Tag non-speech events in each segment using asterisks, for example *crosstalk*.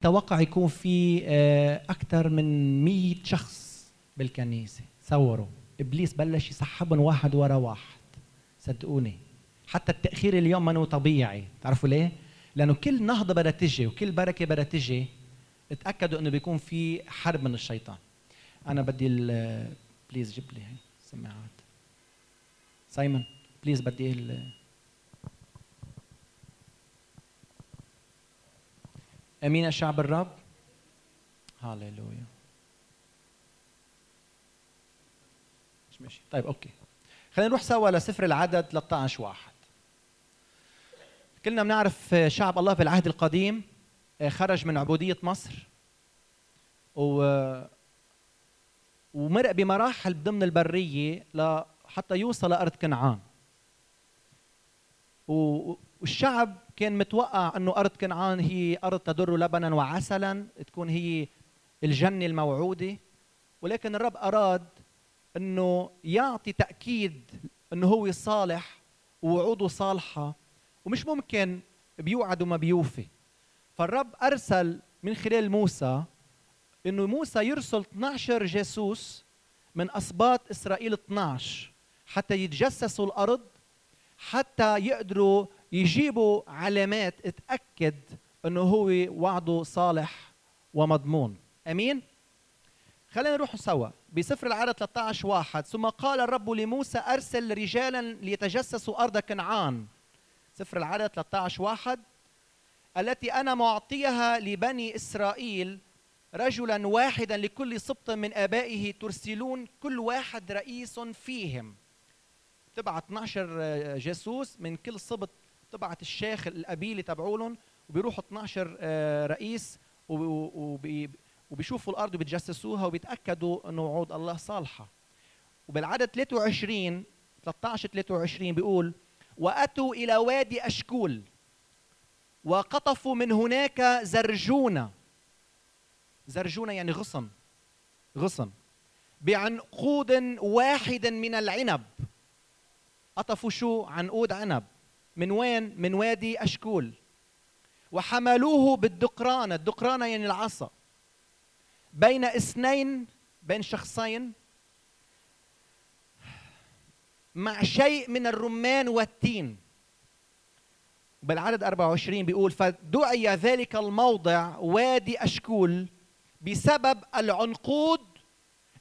توقع يكون في آه، أكثر من 100 شخص بالكنيسة. تصوروا إبليس بلش يسحبهم واحد ورا واحد. صدقوني. حتى التأخير اليوم منه طبيعي. تعرفوا ليه؟ لأنه كل نهضة بدها تجي وكل بركة بدها تجي اتاكدوا إنه بيكون في حرب من الشيطان. أنا بدي please جيب لي هي السماعات. سايمون please بدي ال أمين يا شعب الرب؟ هاليلويا. مش ماشي. طيب أوكي. خلينا نروح سوا لسفر العدد 13 واحد. كلنا بنعرف شعب الله في العهد القديم آه، خرج من عبودية مصر و ومرق بمراحل ضمن البرية حتى يوصل لأرض كنعان. والشعب كان متوقع إنه أرض كنعان هي أرض تدر لبنا وعسلا تكون هي الجنة الموعودة. ولكن الرب أراد إنه يعطي تأكيد إنه هو صالح ووعوده صالحة ومش ممكن بيوعد وما بيوفي. فالرب أرسل من خلال موسى إنه موسى يرسل 12 جاسوس من اسباط إسرائيل 12 حتى يتجسسوا الأرض حتى يقدروا يجيبوا علامات تأكد إنه هو وعده صالح ومضمون. أمين؟ خلينا نروح سوا. بسفر العدد 13 واحد. ثم قال الرب لموسى أرسل رجالا ليتجسسوا أرض كنعان. سفر العدد 13 واحد. التي أنا معطيها لبني إسرائيل رجلا واحدا لكل سبط من آبائه ترسلون كل واحد رئيس فيهم. تبعت 12 جاسوس من كل سبط تبعت الشيخ القبيله تبعولهم وبيروحوا 12 آه، رئيس وبيشوفوا الأرض وبيتجسسوها وبيتأكدوا إنه وعود الله صالحة. وبالعدد 23 13 23 بيقول وأتوا إلى وادي أشكول وقطفوا من هناك زرجونة. زرجونة يعني غصن غصن. بعنقود واحد من العنب. قطفوا شو؟ عنقود عنب. من وين؟ من وادي أشكول. وحملوه بالدقرانة. الدقرانة يعني العصا. بين اثنين بين شخصين. مع شيء من الرمان والتين. بالعدد 24 بيقول فدعي ذلك الموضع وادي أشكول بسبب العنقود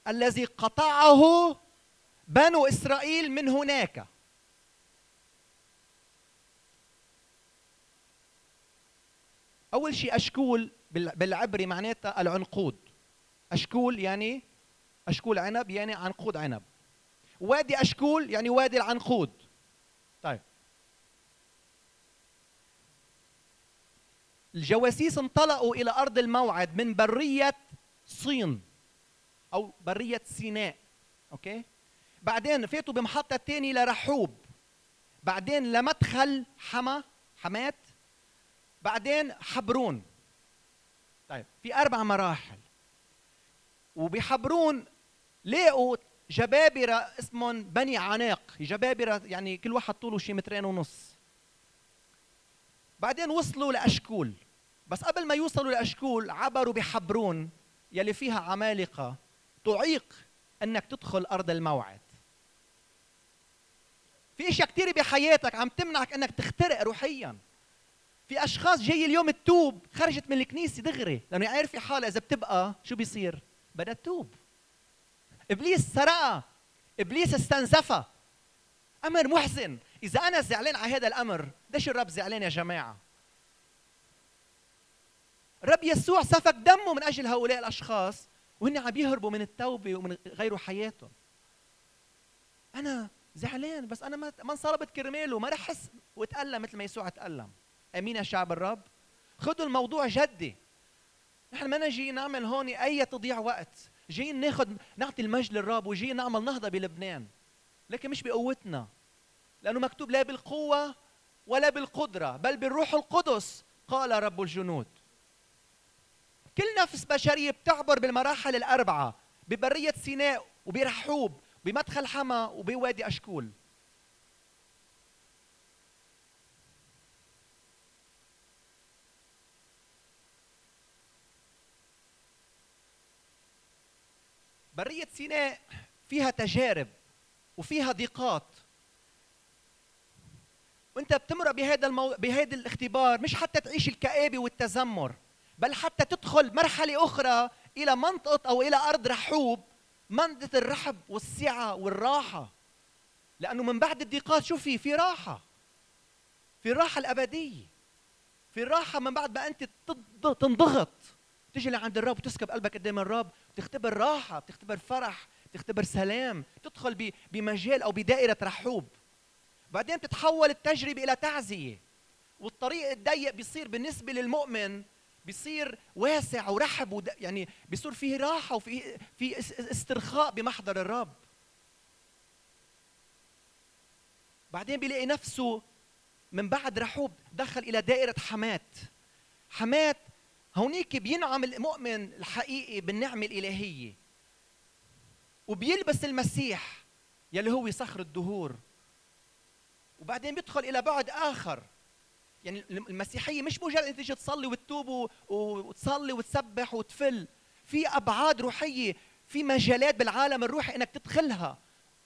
الذي قطعه بنو إسرائيل من هناك. أول شيء أشكول بالعبري معناتها العنقود. أشكول يعني أشكول عنب يعني عنقود عنب. وادي أشكول يعني وادي العنقود. طيب. الجواسيس انطلقوا إلى أرض الموعد من برية صين أو برية سيناء. أوكي؟ بعدين فاتوا بمحطة تاني لرحوب. بعدين لمدخل حما حمات بعدين حبرون. طيب في أربع مراحل. وبحبرون لقوا جبابرة اسمهم بني عناق. جبابرة يعني كل واحد طوله شي مترين ونص. بعدين وصلوا لأشكول. بس قبل ما يوصلوا لأشكول عبروا بحبرون يلي فيها عمالقة تعيق أنك تدخل أرض الموعد. في إشياء كثيرة بحياتك عم تمنعك إنك تخترق روحيا. في أشخاص جاي اليوم تتوب خرجت من الكنيسة دغري لأنه عارفه حالها إذا بتبقى شو بيصير؟ بدها تتوب إبليس سرقها إبليس استنزفها أمر محزن. إذا أنا زعلان على هذا الأمر ليش الرب زعلان يا جماعة؟ الرب يسوع سفك دمه من أجل هؤلاء الأشخاص وهن عم يهربوا من التوبة ومن غيروا حياتهم. أنا زعلان بس أنا ما انصلبت كرماله ما رح احس واتالم مثل ما يسوع تألم. أمين يا شعب الرب؟ خذوا الموضوع جدي. نحن ما نجي نعمل هون أي تضييع وقت. جايين ناخذ نعطي المجد للرب وجايين نعمل نهضة بلبنان. لكن مش بقوتنا. لأنه مكتوب لا بالقوة ولا بالقدرة بل بالروح القدس قال رب الجنود. كل نفس بشرية بتعبر بالمراحل الأربعة ببرية سيناء وبرحوب بمدخل حما وبوادي أشكول. برية سيناء فيها تجارب وفيها ضيقات. وانت بتمرق بهذا المو... بهذا الاختبار مش حتى تعيش الكآبة والتذمر بل حتى تدخل مرحلة أخرى إلى منطقة أو إلى أرض رحوب منطقة الرحب والسعة والراحة. لأنه من بعد الضيقات شو في؟ في راحة. في الراحة الأبدية. في الراحة من بعد ما أنت تنضغط. تيجي لعند الرب وتسكب قلبك قدام الرب بتختبر راحة بتختبر فرح بتختبر سلام تدخل بمجال أو بدائرة رحوب. بعدين بتتحول التجربة إلى تعزية. والطريق الضيق بيصير بالنسبة للمؤمن بيصير واسع ورحب ود... يعني بيصير فيه راحة وفي في استرخاء بمحضر الرب. بعدين بيلاقي نفسه من بعد رحوب دخل إلى دائرة حمات حمات هونيك بينعم المؤمن الحقيقي بالنعمة الإلهية. وبيلبس المسيح يلي هو صخر الدهور. وبعدين بيدخل إلى بعد آخر. يعني المسيحية مش مجرد انك تيجي تصلي وتتوب وتصلي وتسبح وتفل. في أبعاد روحية في مجالات بالعالم الروحي إنك تدخلها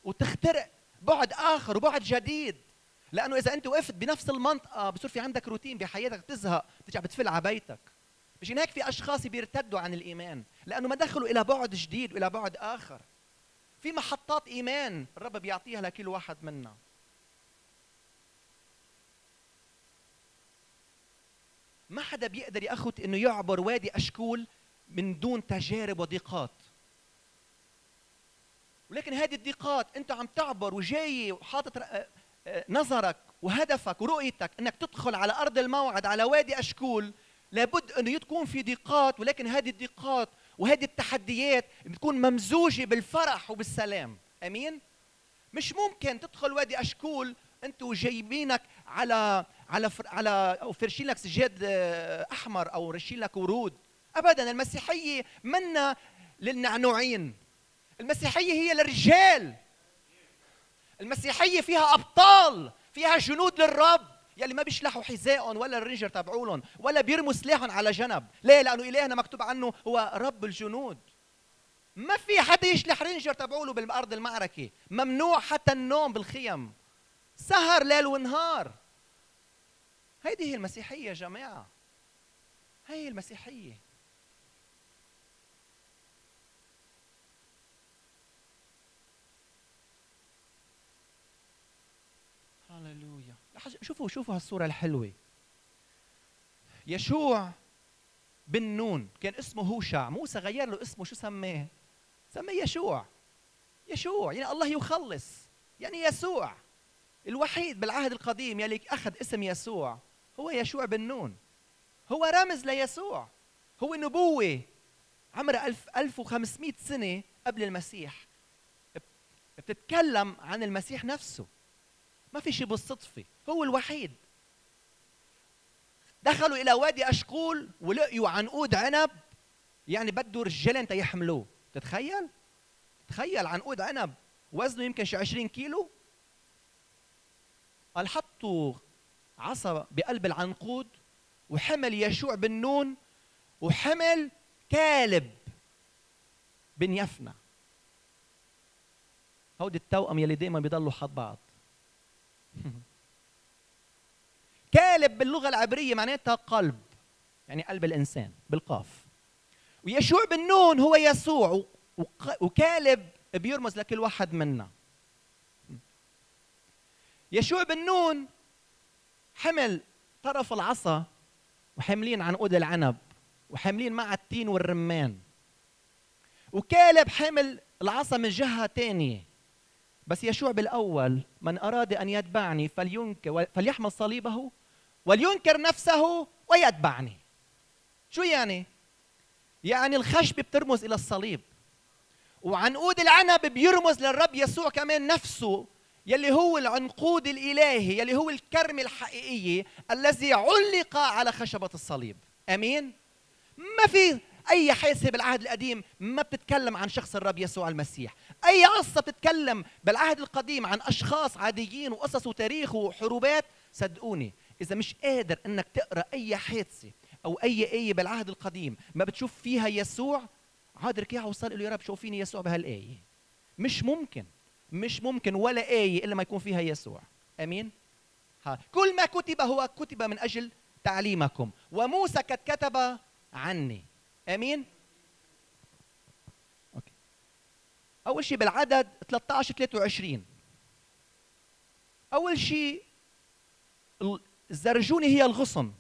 وتخترق بعد آخر وبعد جديد. لأنه إذا أنت وقفت بنفس المنطقة بصير في عندك روتين بحياتك تزهق ترجع بتفل على بيتك. مشان هيك في أشخاص بيرتدوا عن الإيمان لأنه ما دخلوا إلى بعد جديد وإلى بعد آخر. في محطات إيمان الرب بيعطيها لكل واحد منا. ما حدا بيقدر ياخذ إنه يعبر وادي أشكول من دون تجارب وضيقات. ولكن هذه الضيقات أنت عم تعبر وجاي وحاطط آه، آه، نظرك وهدفك ورؤيتك إنك تدخل على أرض الموعد على وادي أشكول لابد أنه تكون في ضيقات ولكن هذه الضيقات وهذه التحديات بتكون ممزوجة بالفرح وبالسلام. أمين؟ مش ممكن تدخل وادي أشكول انت وجايبينك على على فر على أو فرشين لك سجاد آه، أحمر أو رشين لك ورود. ابدا المسيحية منا للنعنوعين. المسيحية هي للرجال. المسيحية فيها أبطال فيها جنود للرب. يلي ما بيشلحوا حذائهم ولا ال ranger تبعولهم ولا بيرموا سلاحهم على جنب. ليه؟ لأنه إلهنا مكتوب عنه هو رب الجنود. ما في حدا يشلح ranger تبعوله بالأرض المعركة. ممنوع حتى النوم بالخيم. سهر ليل ونهار. هيدي هي المسيحية يا جماعة. هي المسيحية. هللويا. شوفوا شوفوا هالصورة الحلوة. يشوع بن نون كان اسمه هوشع. موسى غير له اسمه شو سماه سماه يشوع. يشوع يعني الله يخلص. يعني يسوع. الوحيد بالعهد القديم يلي أخذ اسم يسوع هو يشوع بن نون. هو رمز ليسوع. هو نبوة عمرها 1000 1500 سنة قبل المسيح. بتتكلم عن المسيح نفسه. ما في شيء بالصدفة هو الوحيد. دخلوا إلى وادي أشقول ولقيوا عنقود عنب يعني بده رجالين تيحملوه تتخيل؟ تخيل عنقود عنب وزنه يمكن شي 20 كيلو. قال حطوا عصا بقلب العنقود وحمل يشوع بن نون وحمل كالب بن يفنى. هودي التوأم يلي دائما بيضلوا حد بعض. *laughs* كالب باللغة العبرية معناتها قلب يعني قلب الإنسان بالقاف. ويشوع بن نون هو يسوع وكالب بيرمز لكل واحد منا. يشوع بن نون حمل طرف العصا وحاملين عنقود العنب وحاملين مع التين والرمان. وكالب حمل العصا من جهة تانية. بس يشوع بالأول من أراد أن يتبعني فلينكر فليحمل صليبه ولينكر نفسه ويتبعني. شو يعني؟ يعني الخشبة بترمز إلى الصليب. وعنقود العنب بيرمز للرب يسوع كمان نفسه يلي هو العنقود الإلهي يلي هو الكرم الحقيقيه الذي علق على خشبة الصليب. آمين؟ ما في أي حادثه بالعهد القديم ما بتتكلم عن شخص الرب يسوع المسيح. أي قصه بتتكلم بالعهد القديم عن أشخاص عاديين وقصص وتاريخ وحروبات صدقوني إذا مش قادر إنك تقرأ أي حادثة أو أي آية بالعهد القديم ما بتشوف فيها يسوع عاد ركيع وصل له يا رب شوفيني يسوع بهالآية. مش ممكن مش ممكن ولا آية إلا ما يكون فيها يسوع. آمين؟ ها كل ما كتب هو كتب من أجل تعليمكم. وموسى قد كتب عني. آمين؟ أوكي. أول شيء بالعدد 13 23 أول شيء الزرجوني هي الغصن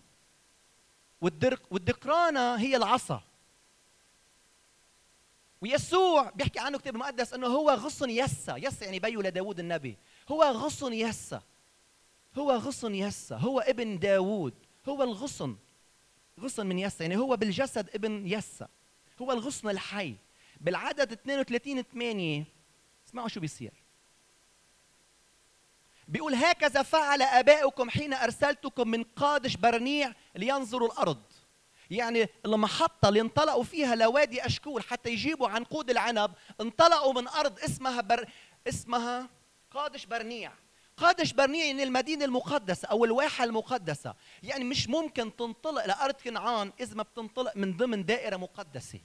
والدرق والدقرانة هي العصا. ويسوع بيحكي عنه كتاب المقدس إنه هو غصن يسا. يسا يعني بيو لداود النبي. هو غصن يسا. هو غصن يسا. هو ابن داود هو الغصن. غصن من يسا يعني هو بالجسد ابن يسا. هو الغصن الحي. بالعدد 32 8 اسمعوا شو بيصير. بيقول هكذا فعل ابائكم حين أرسلتكم من قادش برنيع لينظروا الأرض. يعني المحطة اللي انطلقوا فيها لوادي أشكول حتى يجيبوا عنقود العنب انطلقوا من أرض اسمها بر... اسمها قادش برنيع. قادش برنيع يعني المدينة المقدسة أو الواحة المقدسة يعني مش ممكن تنطلق لأرض كنعان إذا ما بتنطلق من ضمن دائرة مقدسة.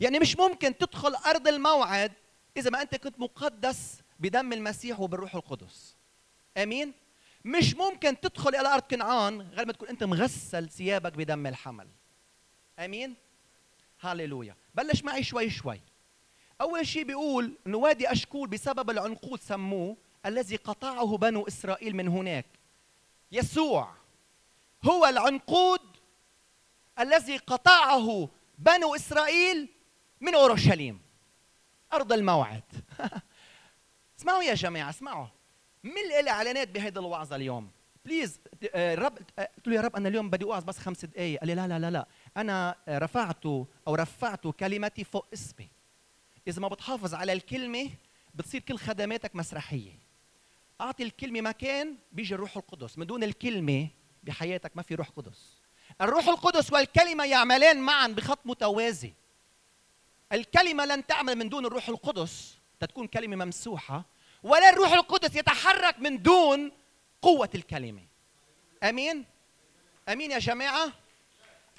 يعني مش ممكن تدخل أرض الموعد إذا ما أنت كنت مقدس بدم المسيح وبالروح القدس. آمين؟ مش ممكن تدخل إلى أرض كنعان غير ما تكون أنت مغسل ثيابك بدم الحمل. آمين؟ هاليلويا بلش معي شوي شوي. أول شيء بيقول انه وادي أشكول بسبب العنقود سموه الذي قطعه بنو إسرائيل من هناك. يسوع هو العنقود الذي قطعه بنو إسرائيل من أورشليم. أرض الموعد. *laughs* اسمعوا يا جماعة اسمعوا. مين لي إعلانات بهيدي الوعظة اليوم؟ بليز الرب آه، قلت له يا رب أنا اليوم بدي أوعظ بس خمس دقائق قال لي لا لا لا لا. أنا رفعت أو رفعت كلمتي فوق اسمي. إذا ما بتحافظ على الكلمة بتصير كل خدماتك مسرحية. أعطي الكلمة مكان بيجي الروح القدس. من دون الكلمة بحياتك ما في روح قدس. الروح القدس والكلمة يعملان معا بخط متوازي. الكلمة لن تعمل من دون الروح القدس تكون كلمة ممسوحة ولا الروح القدس يتحرك من دون قوة الكلمة. أمين؟ أمين يا جماعة؟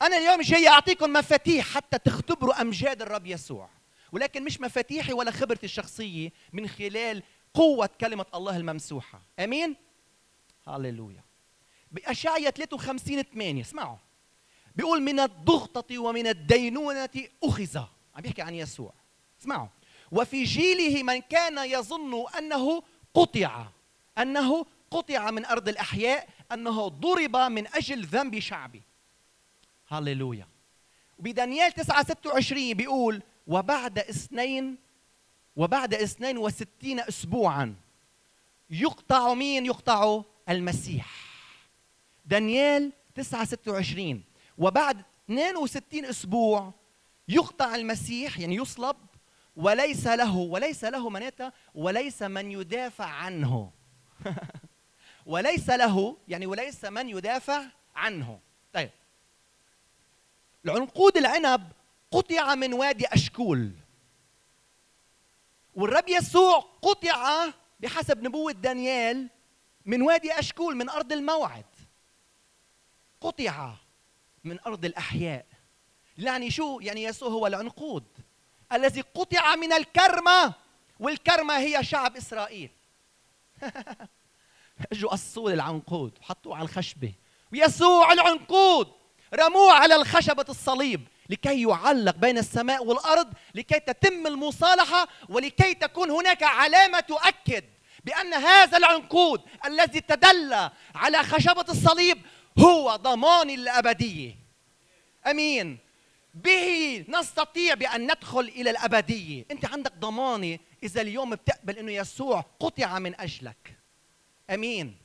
أنا اليوم جاي أعطيكم مفاتيح حتى تختبروا أمجاد الرب يسوع. ولكن مش مفاتيحي ولا خبرتي الشخصية من خلال قوة كلمة الله الممسوحة. أمين؟ هللويا بأشعية 53 8 اسمعوا. بيقول من الضغطة ومن الدينونة أخذ. عم بيحكي عن يسوع. اسمعوا. وفي جيله من كان يظن أنه قطع أنه قطع من أرض الأحياء أنه ضرب من أجل ذنب شعبي. هللويا وبدانيال 9 26 بيقول وبعد اثنين وبعد اثنين وستين اسبوعا يقطع مين يقطع؟ المسيح. دانيال 9 26 وبعد 62 أسبوع يقطع المسيح يعني يصلب وليس له وليس له مناتا وليس من يدافع عنه. *laughs* وليس له يعني وليس من يدافع عنه. طيب. العنقود العنب قطع من وادي أشكول. والرب يسوع قطع بحسب نبوة دانيال من وادي أشكول من أرض الموعد. قطع من أرض الأحياء. يعني شو؟ يعني يسوع هو العنقود. الذي قطع من الكرمة والكرمة هي شعب إسرائيل. *laughs* أجوا قصوا العنقود وحطوه على الخشبة. ويسوع العنقود رموه على الخشبة الصليب. لكي يعلق بين السماء والأرض لكي تتم المصالحة ولكي تكون هناك علامة تؤكد بأن هذا العنقود الذي تدلى على خشبة الصليب هو ضمان الأبدية أمين. به نستطيع بأن ندخل إلى الأبدية. أنت عندك ضمانة إذا اليوم بتقبل أنه يسوع قطع من أجلك. أمين.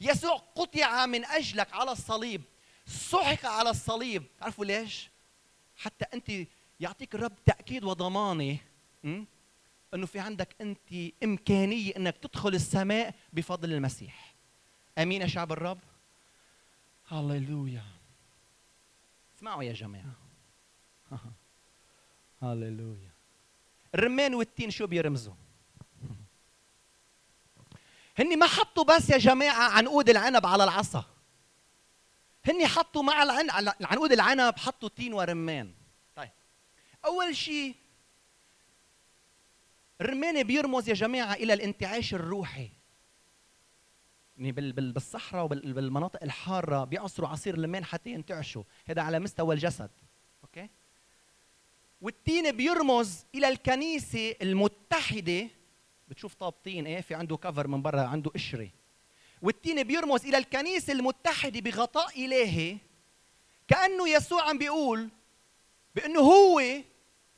يسوع قطع من أجلك على الصليب. سحق على الصليب. تعرفوا ليش؟ حتى أنت يعطيك الرب تأكيد وضمانة إنه في عندك أنت إمكانية إنك تدخل السماء بفضل المسيح. آمين يا شعب الرب. هللويا. اسمعوا يا جماعة. *laughs* هللويا. الرمان والتين شو بيرمزوا؟ هني ما حطوا بس يا جماعة عنقود العنب على العصا. هني حطوا مع العن... العنقود العنب حطوا تين ورمان. طيب. أول شيء الرمان بيرمز يا جماعة إلى الانتعاش الروحي. يعني بالصحراء وبالمناطق الحارة بيعصروا عصير الليمون حتى ينتعشوا. هذا على مستوى الجسد. okay؟ والتين بيرمز إلى الكنيسة المتحدة. بتشوف طاب طين إيه؟ في عنده كفر من برا عنده قشرة. والتين بيرمز إلى الكنيسه المتحده بغطاء الهي كأنه يسوع عم بيقول بأنه هو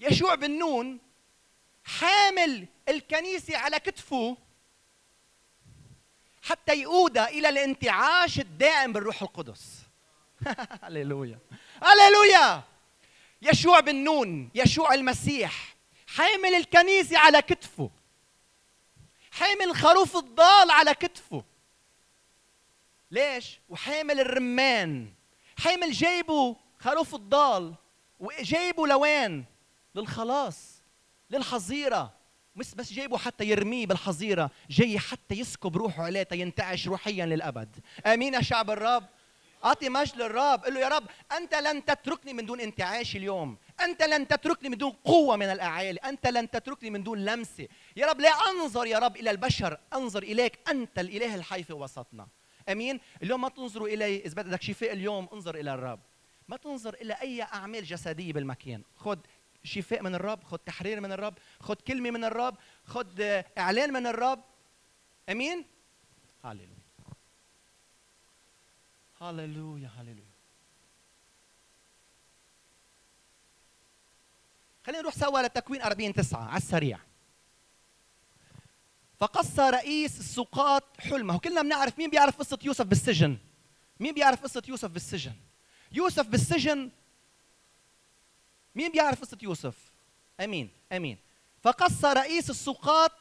يشوع بن نون حامل الكنيسة على كتفه حتى يقودها إلى الانتعاش الدائم بالروح القدس. *laughs* هللويا. هللويا! يشوع بن نون يشوع المسيح حامل الكنيسة على كتفه حامل الخروف الضال على كتفه. ليش؟ وحامل الرمان. حامل جايبه خروف الضال. وجايبه لوين؟ للخلاص للحظيرة. مش بس جايبه حتى يرميه بالحظيرة. جاي حتى يسكب روحه عليه ينتعش روحيا للأبد. آمين يا شعب الرب. أعطي مجد للرب. قل له يا رب أنت لن تتركني من دون انتعاش اليوم. أنت لن تتركني من دون قوة من الأعالي. أنت لن تتركني من دون لمسة. يا رب لا أنظر يا رب إلى البشر أنظر إليك. أنت الإله الحي في وسطنا. أمين؟ اليوم ما تنظروا الي اذا بدك شفاء اليوم انظر إلى الرب. ما تنظر إلى أي أعمال جسدية بالمكان. خذ شفاء من الرب خذ تحرير من الرب خذ كلمة من الرب خذ إعلان من الرب. أمين؟ هللويا. هللويا هللويا. خلينا نروح سوا لتكوين 40 9 على السريع. فقص رئيس السقاط حلمه كلنا بنعرف مين بيعرف قصة يوسف بالسجن؟ مين بيعرف قصة يوسف بالسجن؟ يوسف بالسجن. مين بيعرف قصة يوسف؟ أمين أمين. فقص رئيس السقاط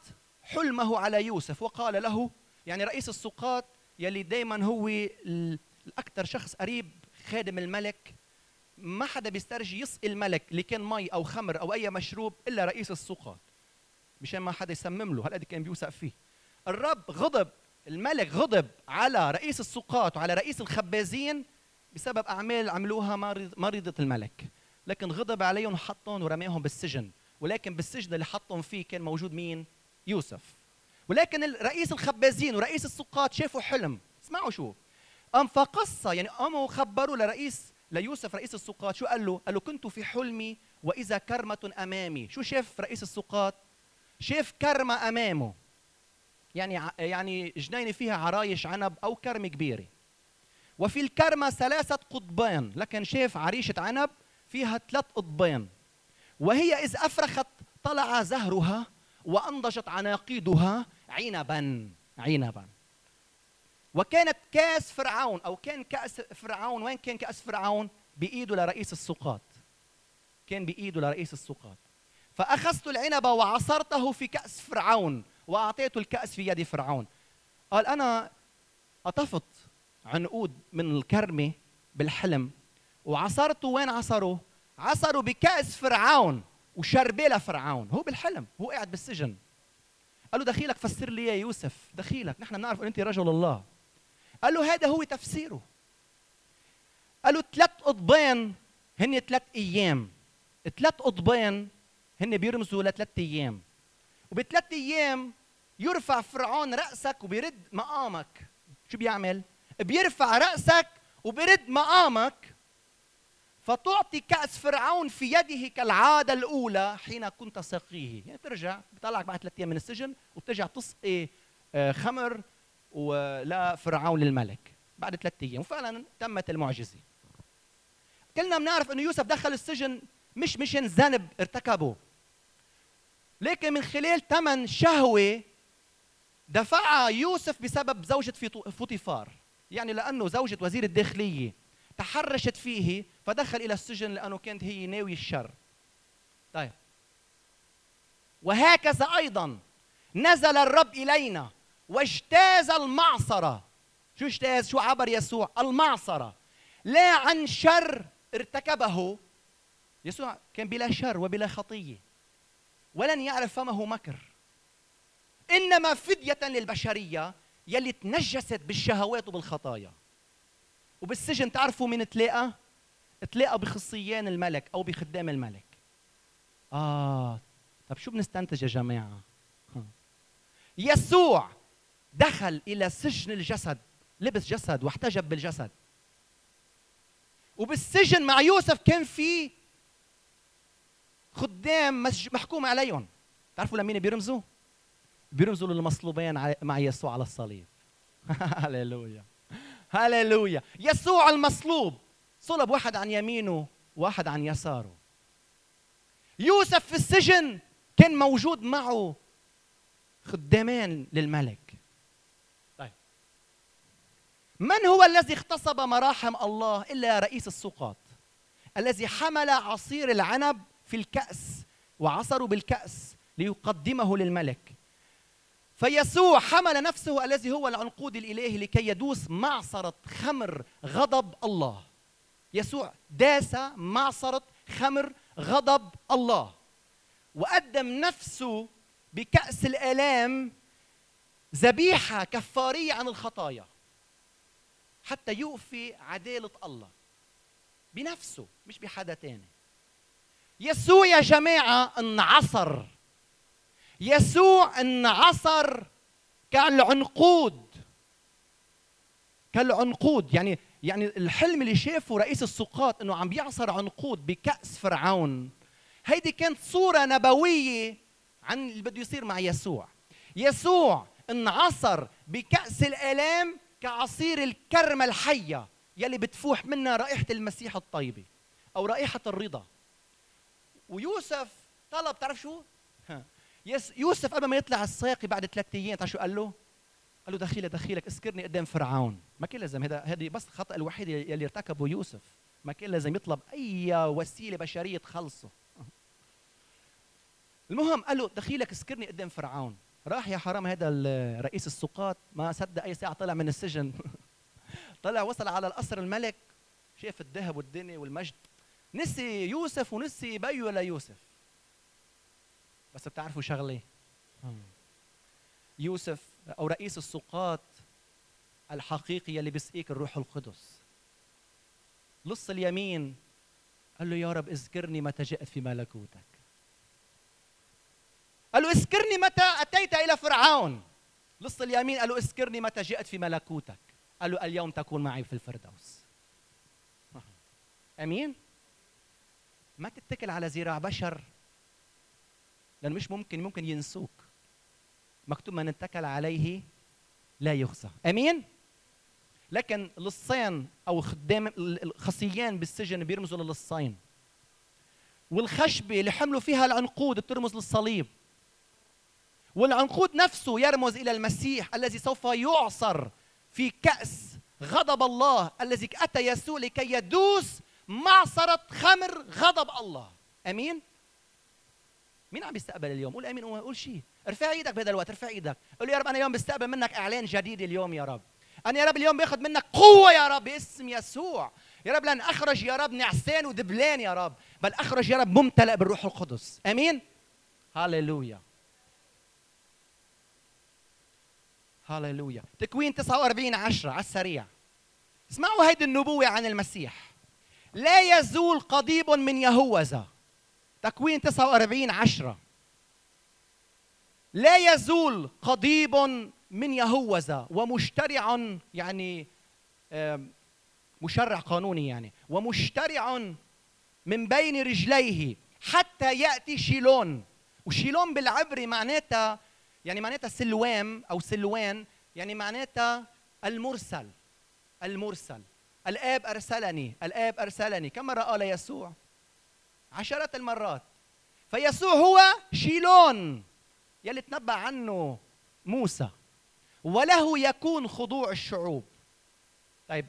حلمه على يوسف وقال له يعني رئيس السقاط يلي دائما هو الأكثر شخص قريب خادم الملك ما حدا بيسترجي يسقي الملك اللي كان مي أو خمر أو أي مشروب إلا رئيس السقاط. مشان ما حدا يسمم له. هالقد كان بيوثق فيه. الرب غضب الملك غضب على رئيس السقاط وعلى رئيس الخبازين بسبب أعمال عملوها مريضة الملك. لكن غضب عليهم وحطهم ورماهم بالسجن. ولكن بالسجن اللي حطهم فيه كان موجود مين؟ يوسف. ولكن رئيس الخبازين ورئيس السقاط شافوا حلم. اسمعوا شو. قام فقص يعني قاموا خبروا لرئيس ليوسف رئيس السقاط. شو قال له؟ قال له كنت في حلمي وإذا كرمة أمامي. شو شاف رئيس السقاط؟ شاف كرمة أمامه. يعني يعني جنينة فيها عرايش عنب أو كرمة كبيرة. وفي الكرمة ثلاثة قضبان لكن شاف عريشة عنب فيها ثلاث قضبان وهي إذ أفرخت طلع زهرها وأنضجت عناقيدها عنبا عنبا. وكانت كأس فرعون أو كان كأس فرعون وين كان كأس فرعون؟ بإيده لرئيس السقاط. كان بإيده لرئيس السقاط. فأخذت العنب وعصرته في كأس فرعون وأعطيته الكأس في يد فرعون. قال أنا قطفت عنقود من الكرمة بالحلم وعصرته وين عصره؟ عصره بكأس فرعون وشربه لفرعون. هو بالحلم هو قاعد بالسجن. قال له دخيلك فسر لي يا يوسف دخيلك نحن بنعرف ان أنت رجل الله. قال له هذا هو تفسيره. قال له ثلاث قضبان هن ثلاث أيام. ثلاث قضبان هن بيرمزوا لثلاث أيام. وبثلاث أيام يرفع فرعون رأسك وبيرد مقامك. شو بيعمل؟ بيرفع رأسك وبيرد مقامك. فتعطي كأس فرعون في يده كالعادة الأولى حين كنت ساقيه يعني بترجع بيطلعك بعد ثلاث أيام من السجن وبترجع تسقي آه، خمر لفرعون للملك بعد ثلاث أيام. وفعلا تمت المعجزة. كلنا بنعرف أنه يوسف دخل السجن مش مشان ذنب ارتكبه. لكن من خلال ثمن شهوة دفعها يوسف بسبب زوجة فوطيفار يعني لأنه زوجة وزير الداخلية تحرشت فيه فدخل إلى السجن لأنه كانت هي ناوية الشر. طيب. وهكذا أيضا نزل الرب إلينا واجتاز المعصرة. شو اجتاز؟ شو عبر يسوع؟ المعصرة. لا عن شر ارتكبه. يسوع كان بلا شر وبلا خطية. ولن يعرف فمه مكر. إنما فدية للبشرية يلي تنجست بالشهوات وبالخطايا. وبالسجن تعرفوا مين تلاقى؟ تلاقى بخصيان الملك أو بخدام الملك. آه طب شو بنستنتج يا جماعة؟ يسوع دخل إلى سجن الجسد لبس جسد واحتجب بالجسد. وبالسجن مع يوسف كان في خدام محكوم عليهم. تعرفوا لمين بيرمزوا؟ بيرمزوا للمصلوبين مع يسوع على الصليب. *laughs* هللويا. هللويا. يسوع المصلوب. صلب واحد عن يمينه واحد عن يساره. يوسف في السجن كان موجود معه خدامان للملك. طيب. من هو الذي اغتصب مراحم الله إلا رئيس السقاط الذي حمل عصير العنب في الكأس وعصروا بالكأس ليقدمه للملك. فيسوع حمل نفسه الذي هو العنقود الإلهي لكي يدوس معصرة خمر غضب الله. يسوع داس معصرة خمر غضب الله. وقدم نفسه بكأس الآلام ذبيحة كفارية عن الخطايا. حتى يوفي عدالة الله. بنفسه مش بحدا تاني. يسوع يا جماعة انعصر. يسوع انعصر كالعنقود. كالعنقود يعني يعني الحلم اللي شافه رئيس السقاط إنه عم بيعصر عنقود بكأس فرعون. هيدي كانت صورة نبوية عن اللي بده يصير مع يسوع. يسوع انعصر بكأس الآلام كعصير الكرمة الحية يلي بتفوح منها رائحة المسيح الطيبة أو رائحة الرضا. ويوسف طلب تعرف شو؟ يوسف قبل ما يطلع الساقي بعد ثلاث أيام تعرف شو قال له؟ قال له دخيلك دخيلك اذكرني قدام فرعون. ما كان لازم هذا هذه بس الخطأ الوحيد يلي ارتكبه يوسف. ما كان لازم يطلب أي وسيلة بشرية تخلصه. المهم قال له دخيلك اذكرني قدام فرعون. راح يا حرام هذا رئيس السقاط ما صدق أي ساعة طلع من السجن. *laughs* طلع وصل على القصر الملك شاف الذهب والدنيا والمجد. نسي يوسف ونسي بيو ليوسف بس بتعرفوا شغلة يوسف أو رئيس السقاط الحقيقي اللي بيسقيك الروح القدس. لص اليمين قال له يا رب اذكرني متى جئت في ملكوتك. قال له اذكرني متى أتيت إلى فرعون. لص اليمين قال له اذكرني متى جئت في ملكوتك. قال له اليوم تكون معي في الفردوس. أمين؟ ما تتكل على ذراع بشر. لأنه مش ممكن ممكن ينسوك. مكتوب من اتكل عليه لا يخزى. أمين؟ لكن لصين أو خدام الخصيان بالسجن بيرمزوا للصين. والخشبه اللي حملوا فيها العنقود بترمز للصليب. والعنقود نفسه يرمز إلى المسيح الذي سوف يعصر في كأس غضب الله الذي أتى يسوع لكي يدوس معصرة خمر غضب الله. أمين؟ مين عم يستقبل اليوم؟ قول أمين قول شيء. ارفع إيدك بهذا الوقت ارفع إيدك. قول يا رب أنا اليوم بستقبل منك إعلان جديد اليوم يا رب. أنا يا رب اليوم باخذ منك قوة يا رب باسم يسوع. يا رب لن أخرج يا رب نعسان ودبلان يا رب بل أخرج يا رب ممتلئ بالروح القدس. أمين؟ هاليلويا هاليلويا تكوين 49 10 على السريع. اسمعوا هيدي النبوة عن المسيح. لا يزول قضيب من يهوذا. تكوين 49 10 لا يزول قضيب من يهوذا ومشترع يعني مشرع قانوني يعني ومشترع من بين رجليه حتى يأتي شيلون. وشيلون بالعبري معناتها يعني معناتها سلوام أو سلوان يعني معناتها المرسل المرسل. الآب أرسلني الآب أرسلني. كم مره قال يسوع عشرة المرات. فيسوع هو شيلون يلي تنبأ عنه موسى وله يكون خضوع الشعوب. طيب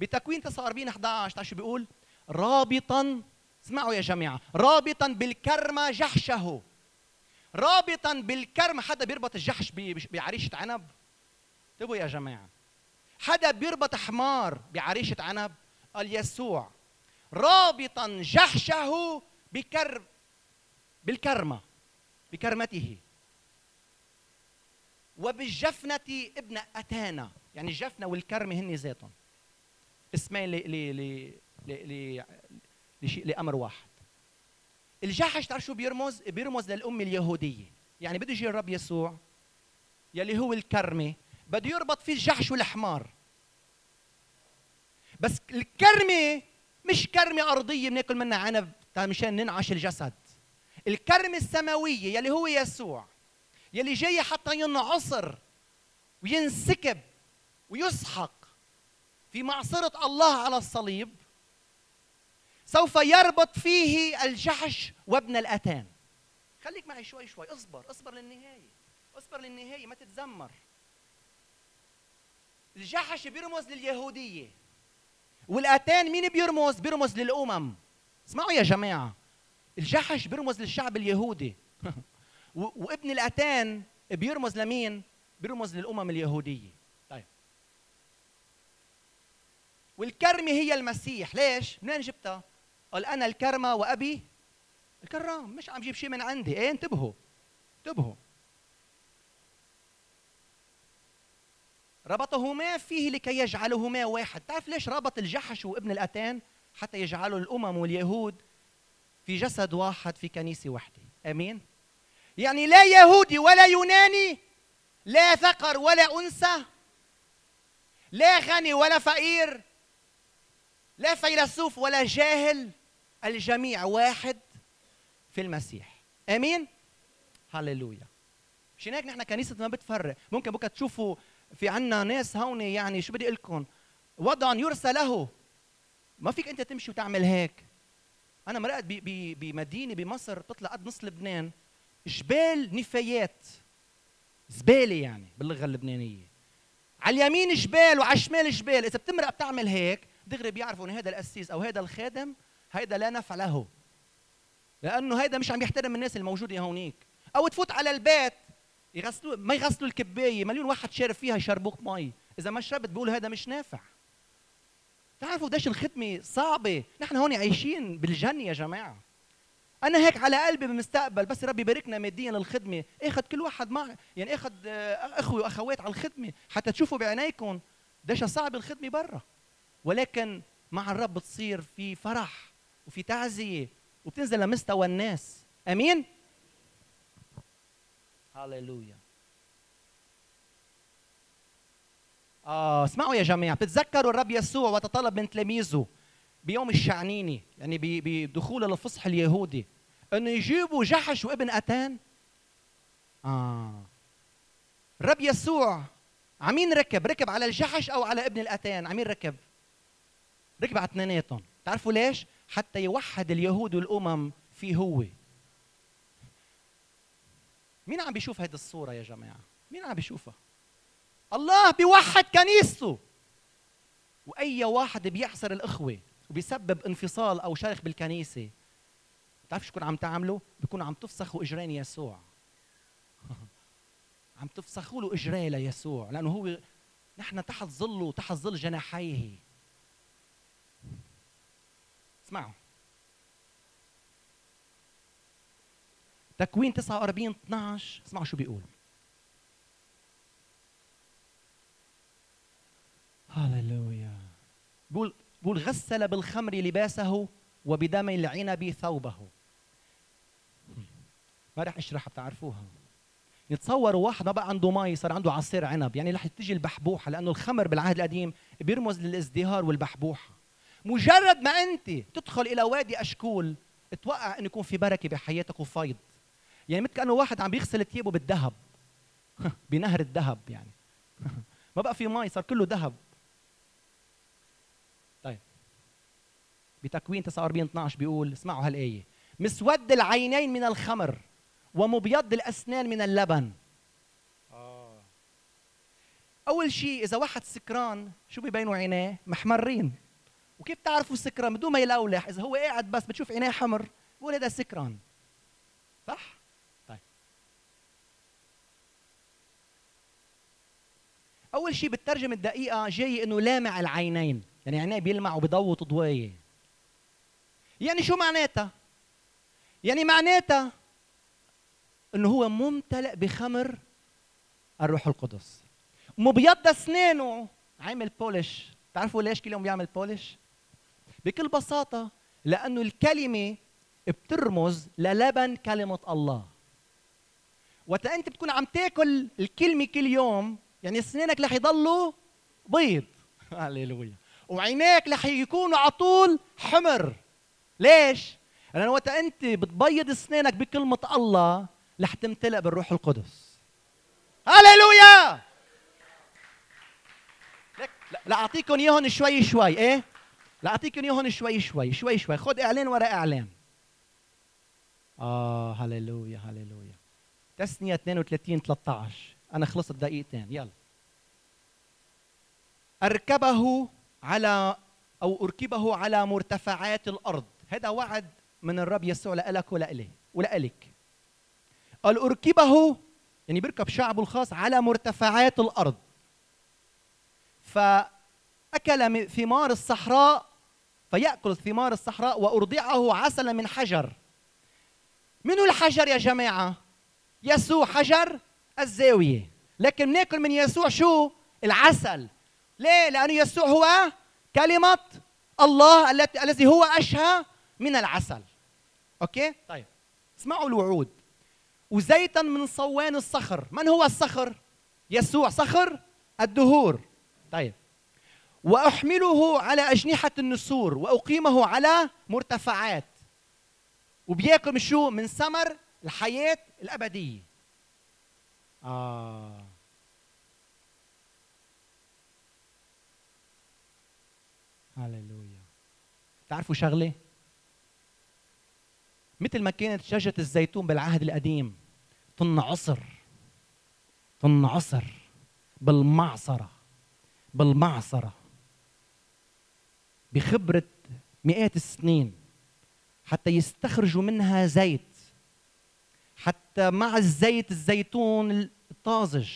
بتكوين 49 11 شو بيقول؟ رابطا اسمعوا يا جماعة رابطا بالكرمه جحشه. رابطا بالكرم حدا بيربط الجحش بعريشة عنب؟ انتبهوا يا جماعة. حدا بيربط حمار بعريشة عنب قال يسوع رابطا جحشه بكر بالكرمة بكرمته. وبالجفنة ابن أتانا يعني الجفنة والكرمة هن ذاتهم. اسمين لأمر واحد. الجحش تعرف شو بيرمز؟ بيرمز للأمة اليهودية. يعني بده يجي الرب يسوع يلي هو الكرمة بده يربط فيه الجحش والحمار. بس الكرمة مش كرمة أرضية بناكل منها عنب مشان ننعش الجسد. الكرمة السماوية يلي هو يسوع يلي جاي حتى ينعصر وينسكب ويسحق في معصرة الله على الصليب سوف يربط فيه الجحش وابن الأتان. خليك معي شوي شوي اصبر اصبر للنهاية اصبر للنهاية ما تتذمر. الجحش بيرمز لليهودية. والأتان مين بيرمز؟ بيرمز للأمم. اسمعوا يا جماعة. الجحش بيرمز للشعب اليهودي. *laughs* وابن الأتان بيرمز لمين؟ بيرمز للأمم اليهودية. طيب. والكرمة هي المسيح. ليش؟ منين جبتها؟ قال أنا الكرمة وأبي الكرام. مش عم جيب شيء من عندي. إيه انتبهوا. انتبهوا. ربطهما فيه لكي يجعلهما واحد. تعرف ليش ربط الجحش وابن الأتان حتى يجعلوا الأمم واليهود في جسد واحد في كنيسة واحدة؟ أمين؟ يعني لا يهودي ولا يوناني لا ذكر ولا أنثى لا غني ولا فقير لا فيلسوف ولا جاهل الجميع واحد في المسيح. آمين؟ هللويا. مشان هيك؟ نحن كنيسة ما بتفرق. ممكن بكرة تشوفوا في عنا ناس هون يعني شو بدي لكم وضع يرسى له. ما فيك أنت تمشي وتعمل هيك. أنا مرقت بمدينة بمصر بتطلع قد نص لبنان. جبال نفايات. زبالة يعني باللغة اللبنانية. على اليمين جبال وعلى الشمال جبال. إذا بتمرق بتعمل هيك دغري بيعرفوا إنه هذا القسيس أو هذا الخادم هيدا لا نفع له. لأنه هيدا مش عم يحترم الناس الموجودة هونيك. أو تفوت على البيت يغسلوا ما يغسلوا الكباية مليون واحد شارب فيها يشربوك مي. إذا ما شربت بيقولوا هذا مش نافع. تعرفوا قديش الخدمه صعبة؟ نحن هون عايشين بالجنة يا جماعة. أنا هيك على قلبي بالمستقبل بس ربي يباركنا ماديا للخدمة. أخذ كل واحد مع يعني أخذ آه، أخوي وأخوات على الخدمة. حتى تشوفوا بعينيكم قديش صعب الخدمة برا. ولكن مع الرب بتصير في فرح وفي تعزية وبتنزل لمستوى الناس. آمين؟ هللويا آه اسمعوا يا جماعة بتتذكروا الرب يسوع وتطلب من تلاميذه بيوم الشعنيني يعني بدخوله للفصح اليهودي إنه يجيبوا جحش وابن أتان؟ آه. الرب يسوع عمين ركب ركب على الجحش أو على ابن الأتان عمين ركب ركب على اثنيناتهم. تعرفوا ليش؟ حتى يوحد اليهود والامم فيه هو. مين عم بيشوف هذه الصورة يا جماعة؟ مين عم بيشوفها؟ الله بيوحد كنيسته. وأي واحد بيحصر الإخوة وبيسبب انفصال أو شرخ بالكنيسة بتعرف شو كون عم تعملوا؟ بيكون عم تفسخوا إجرين يسوع. *laughs* عم تفسخوا له اجريه ليسوع لأنه هو نحن تحت ظله تحت ظل جناحيه. اسمعوا. تكوين 49 12 اسمعوا شو بيقول. هللويا. بقول بقول غسل بالخمر لباسه وبدم العنب ثوبه. ما رح اشرحها بتعرفوها. يتصوروا واحد ما بقى عنده مي صار عنده عصير عنب. يعني رح تيجي البحبوحة لأنه الخمر بالعهد القديم بيرمز للازدهار والبحبوحة. مجرد ما أنت تدخل إلى وادي أشكول أتوقع إنه يكون في بركة بحياتك وفيض يعني مثل كأنه واحد عم بيغسل ثيابه بالذهب. *laughs* بنهر الذهب يعني. *laughs* ما بقى في مي صار كله ذهب. طيب. بتكوين 49 12 بيقول اسمعوا هالآية. مسود العينين من الخمر ومبيض الأسنان من اللبن. آه. أول شيء إذا واحد سكران شو بيبينوا عينيه؟ محمرين. وكيف تعرفوا سكران بدون ما يلولح إذا هو قاعد بس بتشوف عينيه حمر بقول هذا سكران. صح؟ أول شيء بالترجمه الدقيقة جاي إنه لامع العينين. يعني عينيه بيلمع وبضوط ضويه يعني شو معناتها؟ يعني معناتها إنه هو ممتلئ بخمر الروح القدس. مبيض أسنانه. عامل بولش. تعرفوا ليش كل يوم بيعمل بولش؟ بكل بساطة لأنه الكلمة بترمز للبن كلمة الله. وقت أنت بتكون عم تاكل الكلمة كل يوم يعني اسنانك رح يضلوا بيض. *laughs* هللويا. وعينيك رح يكونوا على طول حمر. ليش؟ لأن وقت أنت بتبيض أسنانك بكلمة الله رح تمتلئ بالروح القدس. هللويا! لا أعطيكم إياهم شوي شوي إيه؟ لا أعطيكم إياهم شوي شوي شوي شوي. خذ إعلان ورا إعلان. آه هللويا هللويا. تسنية 32 13 أنا خلصت دقيقتين يلا. أركبه على أو أركبه على مرتفعات الأرض. هذا وعد من الرب يسوع. لك ولإلي ولإلك قال أركبه يعني بيركب شعبه الخاص على مرتفعات الأرض. فأكل ثمار الصحراء فيأكل ثمار الصحراء وأرضعه عسلا من حجر. من الحجر يا جماعة؟ يسوع حجر؟ الزاوية. لكن بناكل من يسوع شو؟ العسل. ليه؟ لأنه يسوع هو كلمة الله التي الذي هو أشهى من العسل. أوكي؟ طيب. اسمعوا الوعود. وزيتا من صوان الصخر. من هو الصخر؟ يسوع. صخر الدهور. طيب. وأحمله على أجنحة النسور وأقيمه على مرتفعات. وبياكل من شو؟ من ثمر الحياة الأبدية. آه. هللويا. تعرفوا شغلة؟ مثل ما كانت شجرة الزيتون بالعهد القديم تنعصر تنعصر بالمعصرة بالمعصرة. بخبرة مئات السنين حتى يستخرجوا منها زيت. حتى مع الزيت الزيتون الطازج.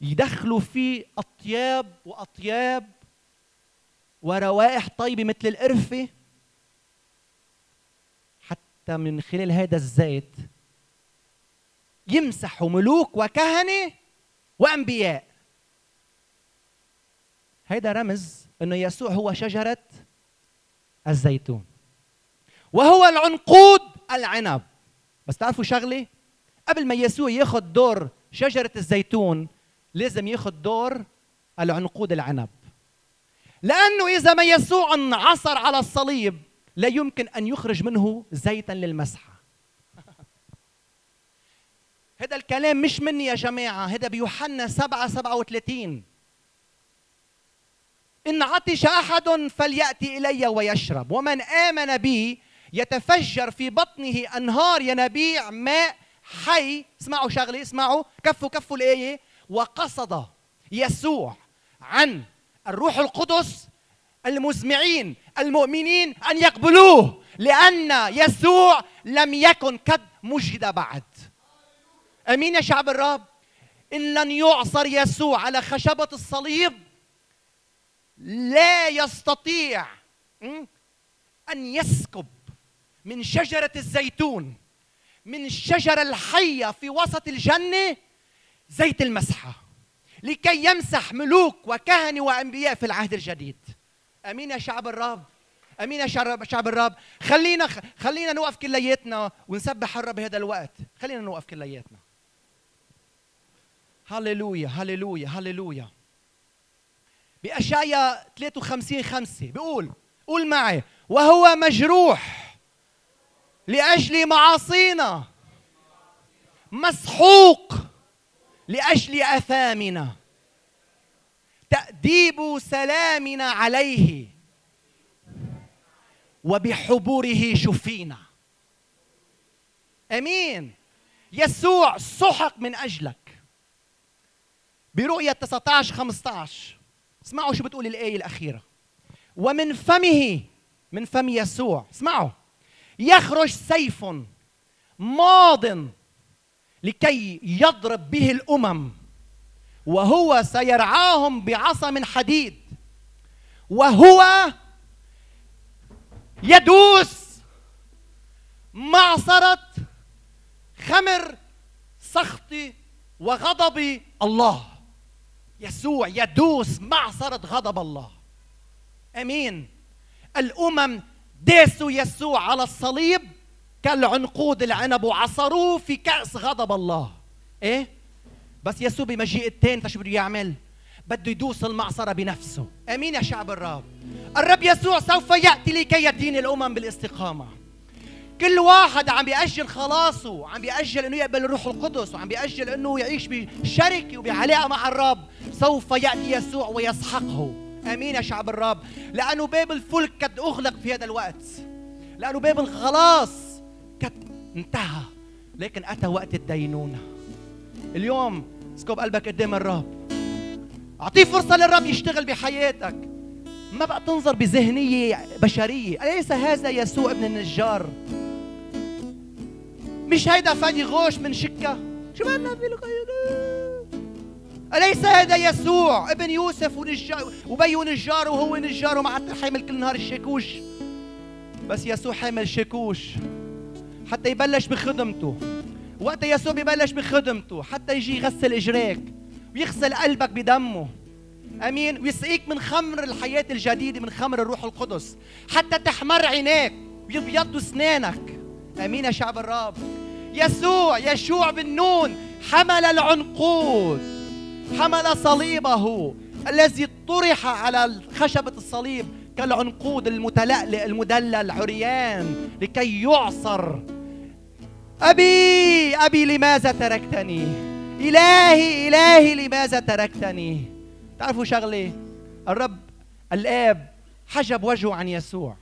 يدخلوا فيه أطياب وأطياب وروائح طيبة مثل القرفة. حتى من خلال هذا الزيت يمسحوا ملوك وكهنة وأنبياء. هذا رمز إنه يسوع هو شجرة الزيتون. وهو العنقود العنب. بس تعرفوا شغلة؟ قبل ما يسوع ياخذ دور شجرة الزيتون لازم ياخذ دور العنقود العنب. لأنه إذا ما يسوع انعصر على الصليب لا يمكن أن يخرج منه زيتا للمسحة. *laughs* هذا الكلام مش مني يا جماعة هذا بيوحنا 7 37 إن عطش أحد فليأتي إلي ويشرب ومن آمن بي يتفجر في بطنه أنهار ينابيع ماء حي. اسمعوا شغلة اسمعوا. كفوا كفوا الآية. وقصد يسوع عن الروح القدس المزمعين المؤمنين أن يقبلوه لأن يسوع لم يكن قد مجد بعد. أمين يا شعب الرب؟ إن لن يعصر يسوع على خشبة الصليب لا يستطيع أن يسكب من شجرة الزيتون من الشجرة الحية في وسط الجنة زيت المسحة لكي يمسح ملوك وكهنة وأنبياء في العهد الجديد. أمين يا شعب الرب. أمين يا شعب الرب. خلينا خلينا نوقف كلياتنا ونسبح الرب بهذا الوقت. خلينا نوقف كلياتنا. هللويا هللويا هللويا. بأشعيا 53 5 بيقول قول معي وهو مجروح. لأجل معاصينا. مسحوق لأجل أثامنا. تأديب سلامنا عليه وبحبوره شفينا. أمين. يسوع سحق من أجلك. برؤية 19 15 اسمعوا شو بتقول الآية الأخيرة. ومن فمه من فم يسوع. اسمعوا. يخرج سيف ماض لكي يضرب به الأمم وهو سيرعاهم بعصا من حديد وهو يدوس معصرة خمر سخط وغضب الله. يسوع يدوس معصرة غضب الله. آمين. الأمم داسوا يسوع على الصليب كالعنقود العنب وعصروه في كأس غضب الله. إيه؟ بس يسوع بمجيء التاني شو بده يعمل؟ بده يدوس المعصرة بنفسه. أمين يا شعب الرب الرب يسوع سوف يأتي لكي يدين الأمم بالاستقامة. كل واحد عم بيأجل خلاصه عم بيأجل إنه يقبل الروح القدس وعم بيأجل إنه يعيش بشركة وبعلاقة مع الرب. سوف يأتي يسوع ويسحقه. آمين يا شعب الرب. لأنه باب الفلك قد أغلق في هذا الوقت. لأنه باب الخلاص قد انتهى. لكن أتى وقت الدينونة. اليوم اسكب قلبك قدام الرب. أعطيه فرصة للرب يشتغل بحياتك. ما بقى تنظر بذهنية بشرية. أليس هذا يسوع ابن النجار؟ مش هيدا فادي غوش من شكة؟ شو في أليس هذا يسوع؟ ابن يوسف ونجار وبي نجار وهو نجار ومع حامل كل نهار الشاكوش. بس يسوع حامل شاكوش حتى يبلش بخدمته. وقت يسوع ببلش بخدمته حتى يجي يغسل إجريك. ويغسل قلبك بدمه. آمين. ويسقيك من خمر الحياة الجديدة من خمر الروح القدس. حتى تحمر عينيك ويبيض أسنانك. آمين يا شعب الرب. يسوع يشوع بن نون حمل العنقود. حمل صليبه الذي طرح على خشبة الصليب كالعنقود المتلألئ المدلل عريان لكي يعصر. أبي أبي لماذا تركتني؟ إلهي إلهي لماذا تركتني؟ تعرفوا شغلة الرب الآب حجب وجهه عن يسوع.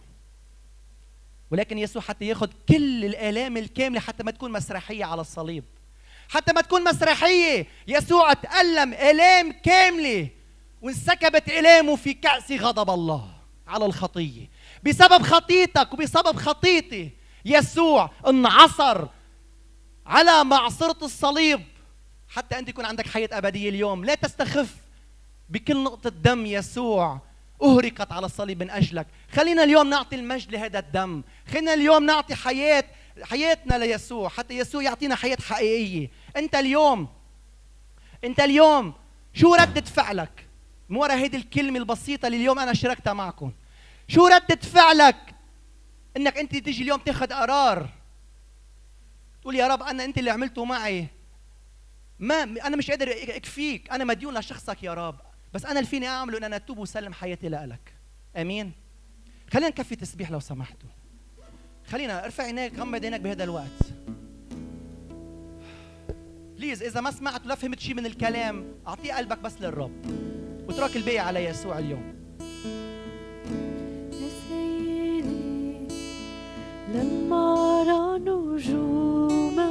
ولكن يسوع حتى ياخذ كل الآلام الكاملة حتى ما تكون مسرحية على الصليب. حتى ما تكون مسرحية. يسوع تألم إلام كاملة وانسكبت إلامه في كأس غضب الله على الخطية. بسبب خطيتك وبسبب خطيتي يسوع انعصر على معصرة الصليب. حتى أنت يكون عندك حياة أبدية اليوم. لا تستخف بكل نقطة دم يسوع أهرقت على الصليب من أجلك. خلينا اليوم نعطي المجد لهذا الدم. خلينا اليوم نعطي حياة حياتنا ليسوع حتى يسوع يعطينا حياة حقيقية. أنت اليوم أنت اليوم شو ردة فعلك؟ من وراء هيدي الكلمة البسيطة اللي اليوم أنا شاركتها معكم. شو ردة فعلك إنك أنت تيجي اليوم تاخذ قرار؟ تقول يا رب أنا أنت اللي عملته معي. ما أنا مش قادر أكفيك. أنا مديون لشخصك يا رب. بس أنا اللي فيني أعمله إن أنا أتوب وسلم حياتي لك. آمين. خلينا نكفي تسبيح لو سمحتوا. خلينا ارفع عينيك غمض عينيك بهذا الوقت. بليز إذا ما سمعت ولا فهمت شيء من الكلام اعطيه قلبك بس للرب. واترك الباقي على يسوع اليوم. لما ارى نجومك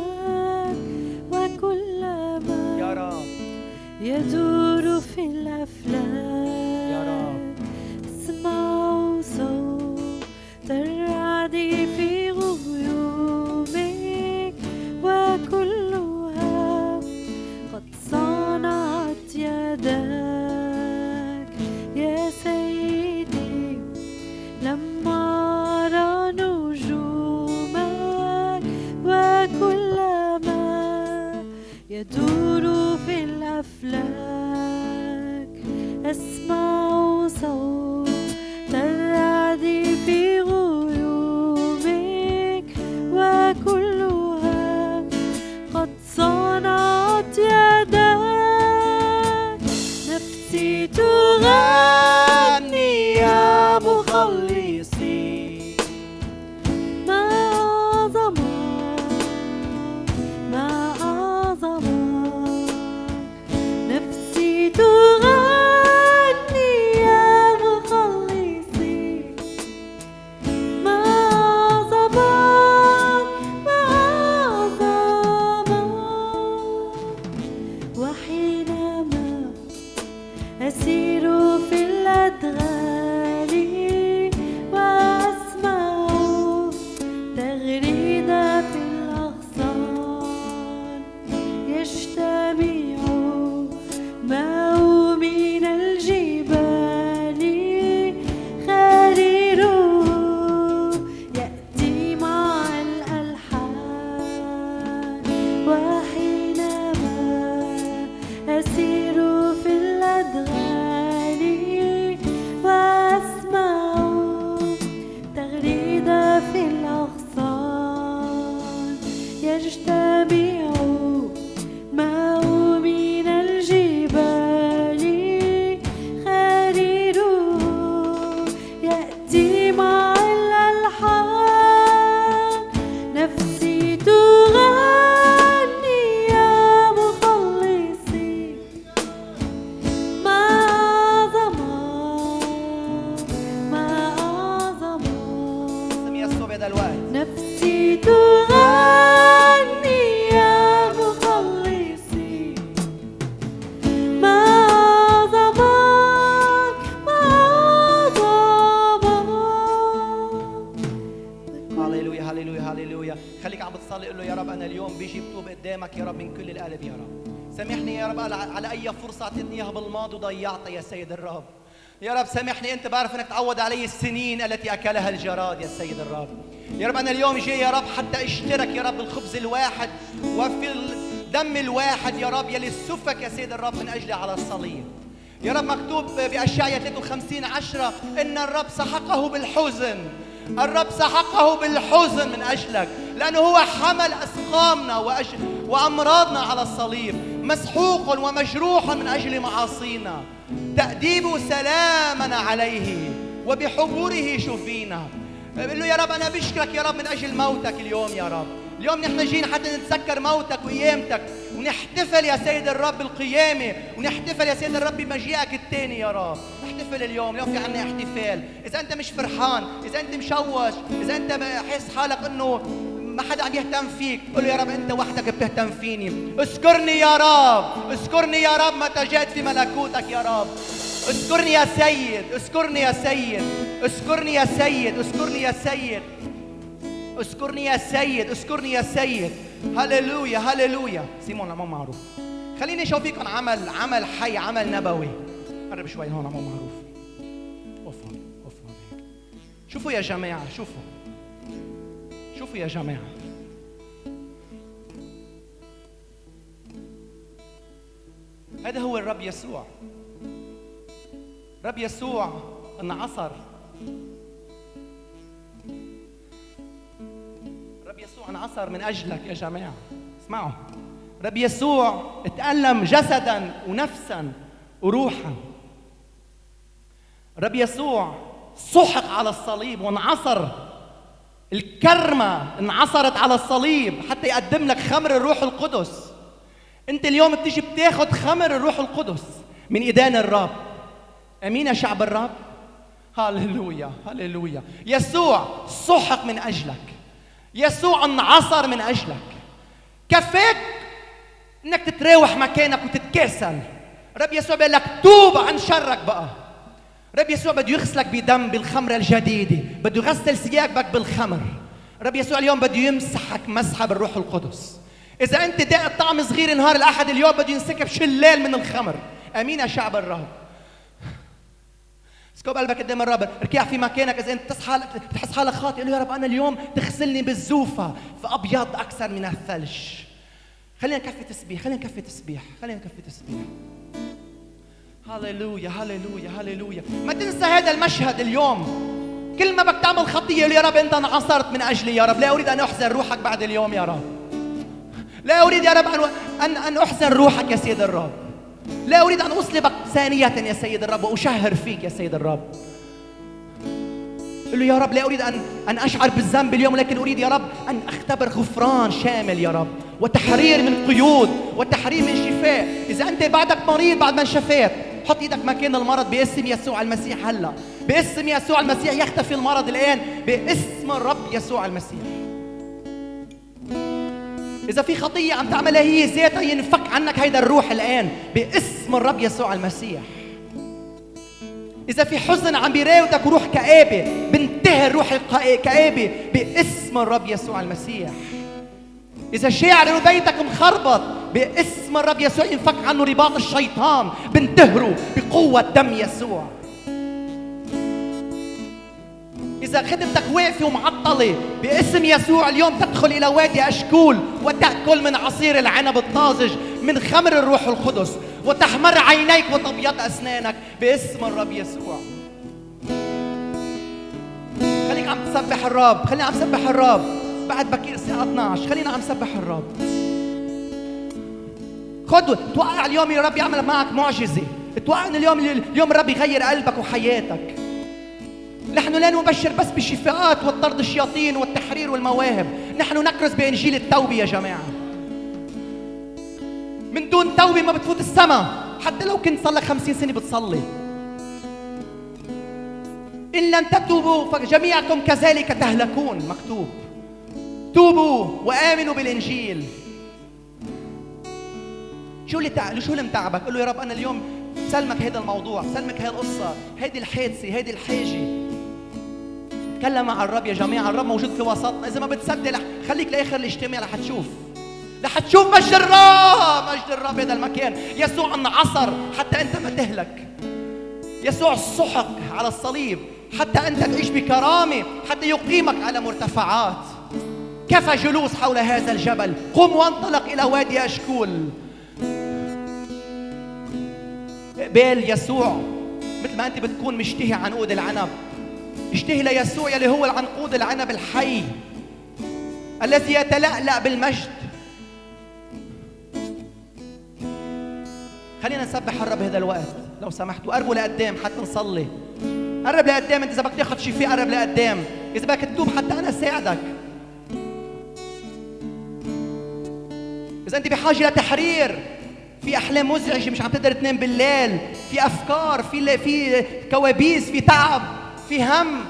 وكلما يا رب. يدور في الأفلاك. يا رب. اسمع صوت الرعد في غيومك وكلها قد صنعت يداك. يا سيدي لما أرى نجومك وكلما يدور في الأفلاك أسمع صوت وضيعتها يا سيد الرب. يا رب سامحني أنت بعرف أنك تعود علي السنين التي أكلها الجراد يا سيد الرب. يا رب أنا اليوم جاي يا رب حتى أشترك يا رب بالخبز الواحد وفي الدم الواحد يا رب يلي سفك يا سيد الرب من اجلي على الصليب. يا رب مكتوب بأشعياء 53 عشرة إن الرب سحقه بالحزن. الرب سحقه بالحزن من أجلك لأنه هو حمل أسقامنا وأج... وأمراضنا على الصليب. مسحوق ومجروح من أجل معاصينا. تأديب سلامنا عليه وبحبوره شفينا. بقول له يا رب أنا بشكرك يا رب من أجل موتك اليوم يا رب. اليوم نحن جينا حتى نتذكر موتك وقيامتك ونحتفل يا سيد الرب بالقيامة. ونحتفل يا سيد الرب بمجيئك الثاني يا رب. نحتفل اليوم. اليوم في عنا احتفال. إذا أنت مش فرحان إذا أنت مشوش إذا أنت حاسس حالك إنه ما حدا عم يهتم فيك. قل له يا رب أنت وحدك بتهتم فيني. اذكرني يا رب. اذكرني يا رب متى جئت في ملكوتك يا رب. اذكرني يا سيد. اذكرني يا سيد. اذكرني يا سيد. اذكرني يا سيد. اذكرني يا سيد. اذكرني يا سيد. هللويا هللويا. سيمون ما معروف. خليني أشوف فيكم عمل عمل حي عمل نبوي. قرب شوي هون مو معروف. اوف اوف شوفوا يا جماعة شوفوا. شوفوا يا جماعة. هذا هو الرب يسوع. رب يسوع انعصر. رب يسوع انعصر من أجلك يا جماعة. اسمعوا. رب يسوع تألم جسدا ونفسا وروحا. رب يسوع سحق على الصليب وانعصر. الكرمة انعصرت على الصليب حتى يقدم لك خمر الروح القدس. انت اليوم بتيجي بتاخد خمر الروح القدس من ايدين الرب. أمين يا شعب الرب؟ هللويا هللويا. يسوع سحق من أجلك. يسوع انعصر من أجلك. كفاك إنك تتراوح مكانك وتتكاسل. رب يسوع بيقول لك توب عن شرك بقى. رب يسوع بده يغسلك بدم بالخمرة الجديدة. بده يغسل ثيابك بالخمر. رب يسوع اليوم بده يمسحك مسحة بالروح القدس. إذا أنت داق طعم صغير نهار الأحد اليوم بده ينسكب شلال من الخمر. أمين يا شعب الرب. اسكب قلبك قدام الرب. اركع في مكانك. إذا أنت تصحى تحس حالك خاطئ قول يا رب أنا اليوم تغسلني بالزوفة فأبيض أكثر من الثلج. خلينا نكفي تسبيح خلينا نكفي تسبيح خلينا نكفي تسبيح. هللويا هللويا هللويا. ما تنسى هذا المشهد اليوم. كل ما بدك تعمل خطية يا رب أنت انعصرت من أجلي يا رب. لا أريد أن أحزن روحك بعد اليوم يا رب. لا أريد يا رب أن أن, أحزن روحك يا سيد الرب. لا أريد أن أصلبك ثانية يا سيد الرب وأشهر فيك يا سيد الرب. قل له يا رب لا أريد ان أن أشعر بالذنب اليوم لكن أريد يا رب أن أختبر غفران شامل يا رب. وتحرير من قيود وتحرير من شفاء. إذا أنت بعدك مريض بعد ما انشفيت حط إيدك مكان المرض باسم يسوع المسيح هلا. باسم يسوع المسيح يختفي المرض الآن باسم الرب يسوع المسيح. إذا في خطية عم تعملها هي ذاتها ينفك عنك هيدا الروح الآن باسم الرب يسوع المسيح. إذا في حزن عم بيراودك وروح كآبة بنتهي روح الكآبة باسم الرب يسوع المسيح. إذا شاعر إنه بيتك مخربط باسم الرب يسوع ينفك عنه رباط الشيطان بنتهره بقوة دم يسوع. إذا خدمتك واقفة ومعطلة باسم يسوع اليوم تدخل إلى وادي أشكول وتأكل من عصير العنب الطازج من خمر الروح القدس وتحمر عينيك وتبيض أسنانك باسم الرب يسوع. خليك عم تسبح الرب خليني عم تسبح الرب. بعد بكير الساعة 12 خلينا عم نسبح الرب. خد توقع اليوم يا رب يعمل معك معجزة. توقع إن اليوم اليوم الرب يغير قلبك وحياتك. نحن لا نبشر بس بالشفاءات والطرد الشياطين والتحرير والمواهب. نحن نكرز بإنجيل التوبة يا جماعة. من دون توبة ما بتفوت السماء. حتى لو كنت صار لك خمسين سنة بتصلي. إن لم تتوبوا فجميعكم كذلك تهلكون. مكتوب. توبوا وآمنوا بالإنجيل. شو اللي تع... شو اللي متعبك؟ قل له يا رب أنا اليوم سلمك هذا الموضوع سلمك هذه القصة هذه الحادثة هذه الحاجة. تكلم مع الرب يا جماعة الرب موجود في وسطنا إذا ما بتصدق رح خليك لآخر الاجتماع رح تشوف. رح تشوف مجد الرب مجد الرب هذا المكان. يسوع انعصر حتى أنت ما تهلك. يسوع سحق على الصليب حتى أنت تعيش بكرامة حتى يقيمك على مرتفعات. كفى جلوس حول هذا الجبل؟ قم وانطلق إلى وادي أشكول. قبال يسوع مثل ما أنت بتكون مشتهي عنقود العنب. اشتهي ليسوع يلي هو العنقود العنب الحي الذي يتلألأ بالمجد. خلينا نسبح الرب هذا الوقت. لو سمحتوا قربوا لقدام حتى نصلي. قرب لقدام أنت إذا بدك تاخذ شفاء قرب لقدام. إذا بدك تتوب حتى أنا ساعدك. اذا أنت بحاجة لتحرير. في أحلام مزعجة مش عم تقدر تنام بالليل. في أفكار في في كوابيس في تعب في هم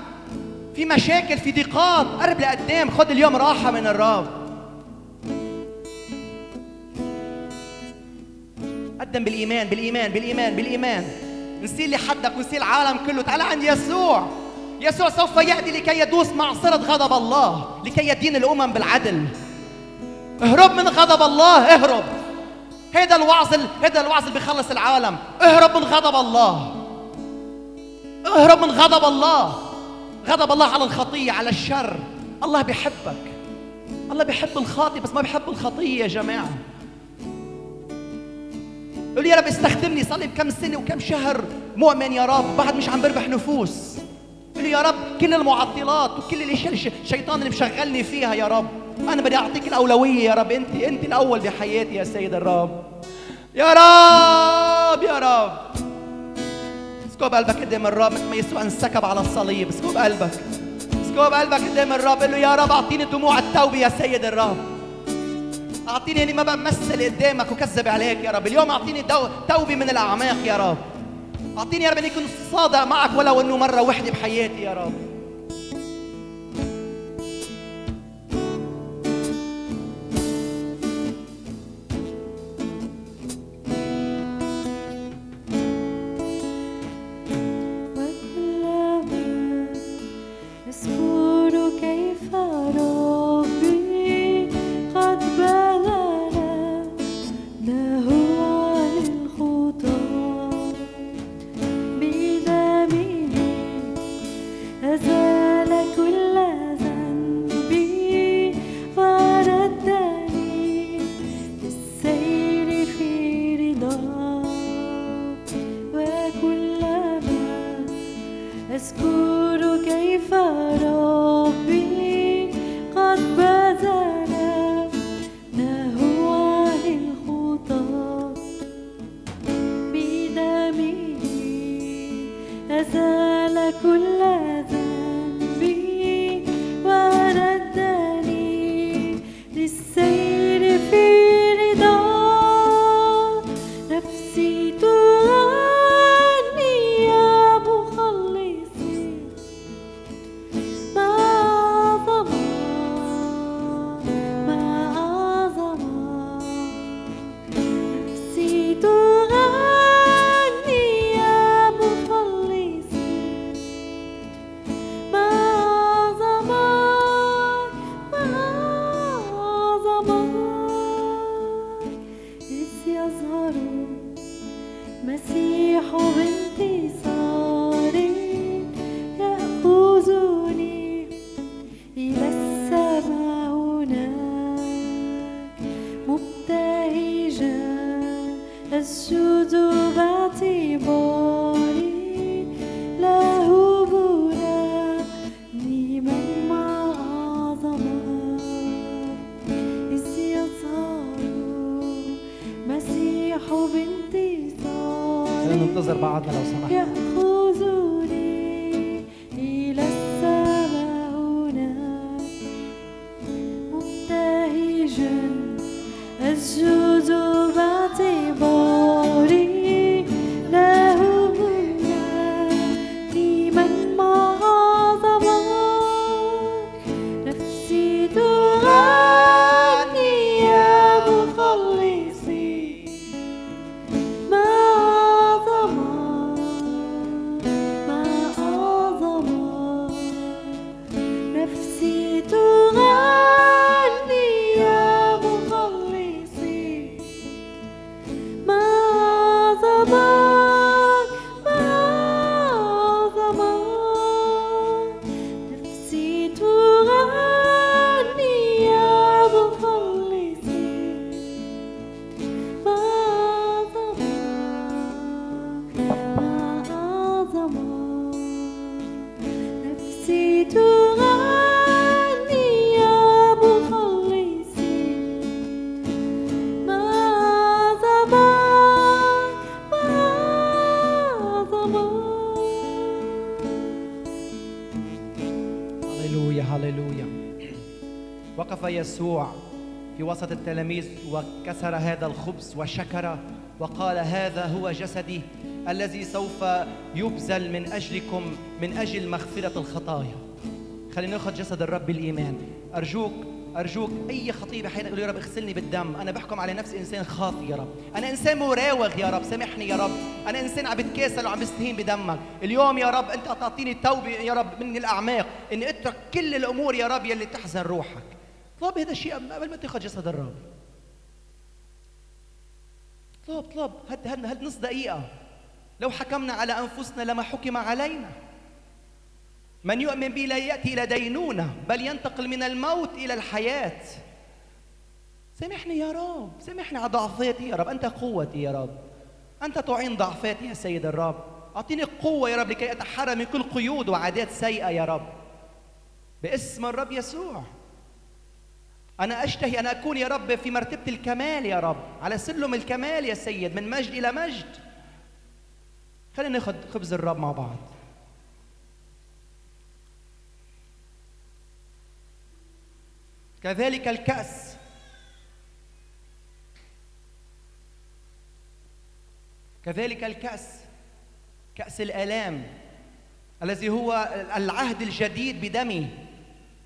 في مشاكل في ضيقات. قرب لقدام خذ اليوم راحة من الرب. قدم بالإيمان بالإيمان بالإيمان بالإيمان. نسيل لحدك ونسيل العالم كله. تعال عند يسوع. يسوع سوف يأتي لكي يدوس معصرة غضب الله لكي يدين الأمم بالعدل. اهرب من غضب الله اهرب. هذا الوعظ هذا الوعظ اللي بيخلص العالم. اهرب من غضب الله. اهرب من غضب الله. غضب الله على الخطية على الشر. الله بيحبك. الله بيحب الخاطئ بس ما بيحب الخطية يا جماعة. قول يا رب استخدمني صار لي بكم سنة وكم شهر. مؤمن يا رب بعد مش عم بربح نفوس. قول يا رب كل المعطلات وكل الإشياء الشيطان اللي مشغلني فيها يا رب. أنا بدي أعطيك الأولوية يا رب. انت أنت الأول بحياتي يا سيد الرب. يا رب يا رب. اسكب قلبك قدام الرب مثل ما يسوع انسكب على الصليب. اسكب قلبك. اسكب قلبك قدام الرب. قل له يا رب أعطيني دموع التوبة يا سيد الرب. أعطيني إني ما بمثل قدامك وكذب عليك يا رب. اليوم أعطيني توبة من الأعماق يا رب. أعطيني يا رب إني كنت صادق معك ولو إنه مرة وحدة بحياتي يا رب. يسوع في وسط التلاميذ وكسر هذا الخبز وشكر وقال هذا هو جسدي الذي سوف يبذل من أجلكم من أجل مغفرة الخطايا. خلينا ناخذ جسد الرب بالإيمان. أرجوك أرجوك أي خطيه بحياتك يقول يا رب اغسلني بالدم. أنا بحكم على نفسي إنسان خاطي يا رب. أنا إنسان مراوغ يا رب. سامحني يا رب. أنا إنسان عم بتكاسل وعم بستهين بدمك. اليوم يا رب أنت تعطيني توبة يا رب من الأعماق اني أترك كل الأمور يا رب يلي تحزن روحك. طلب هذا الشيء قبل ما تاخذ جسد الرب طلب طلب هد هد هد نص دقيقة؟ لو حكمنا على أنفسنا لما حكم علينا. من يؤمن بي لا يأتي إلى دينونة بل ينتقل من الموت إلى الحياة. سامحني يا رب سامحني على ضعفاتي يا رب. أنت قوتي يا رب. أنت تعين ضعفاتي يا سيد الرب. أعطيني قوة يا رب لكي أتحرى من كل قيود وعادات سيئة يا رب. باسم الرب يسوع. أنا أشتهي أن أكون يا رب في مرتبة الكمال يا رب على سلم الكمال يا سيد من مجد إلى مجد. خلينا ناخذ خبز الرب مع بعض. كذلك الكأس. كذلك الكأس كأس الآلام الذي هو العهد الجديد بدمي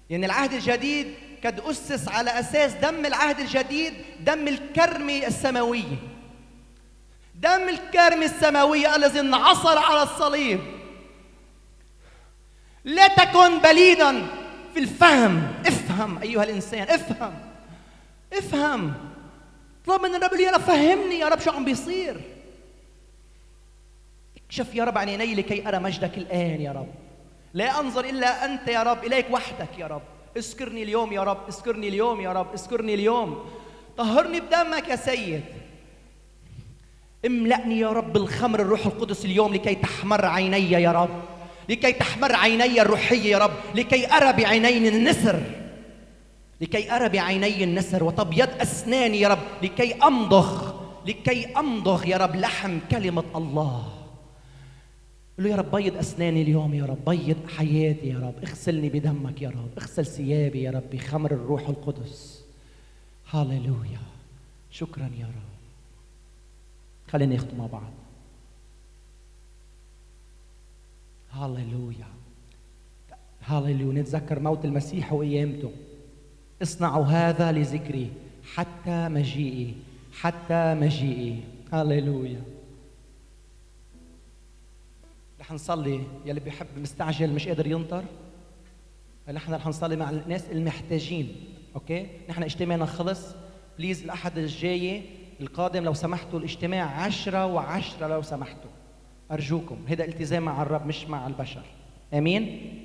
يعني العهد الجديد قد أسس على أساس دم العهد الجديد دم الكرمة السماوية دم الكرمة السماوية الذي انعصر على الصليب. لا تكن بليدا في الفهم. افهم أيها الإنسان افهم. افهم. اطلب من الرب يا رب فهمني يا رب شو عم بيصير. اكشف يا رب عن عيني لكي أرى مجدك الآن يا رب. لا أنظر إلا أنت يا رب إليك وحدك يا رب. اذكرني اليوم يا رب اذكرني اليوم يا رب اذكرني اليوم. طهرني بدمك يا سيد. املأني يا رب بالخمر الروح القدس اليوم لكي تحمر عيني يا رب لكي تحمر عيني الروحية يا رب لكي أرى بعيني النسر. لكي أرى بعيني النسر وتبيض أسناني يا رب لكي أمضغ لكي أمضغ يا رب لحم كلمة الله. قل له يا رب بيض أسناني اليوم يا رب بيض حياتي يا رب اغسلني بدمك يا رب اغسل ثيابي يا رب بخمر الروح القدس. هاليلويا شكرا يا رب. خلينا نختم مع بعض. هاليلويا هاليلويا نتذكر موت المسيح وقيامته اصنعوا هذا لذكري حتى مجيئي. حتى مجيئي. هاليلويا رح نصلي يلي بيحب مستعجل مش قادر ينطر؟ نحن رح نصلي مع الناس المحتاجين okay؟ نحن اجتماعنا خلص. please الأحد الجاي القادم لو سمحتوا الاجتماع عشرة وعشرة لو سمحتوا. أرجوكم هذا التزام مع الرب مش مع البشر. آمين؟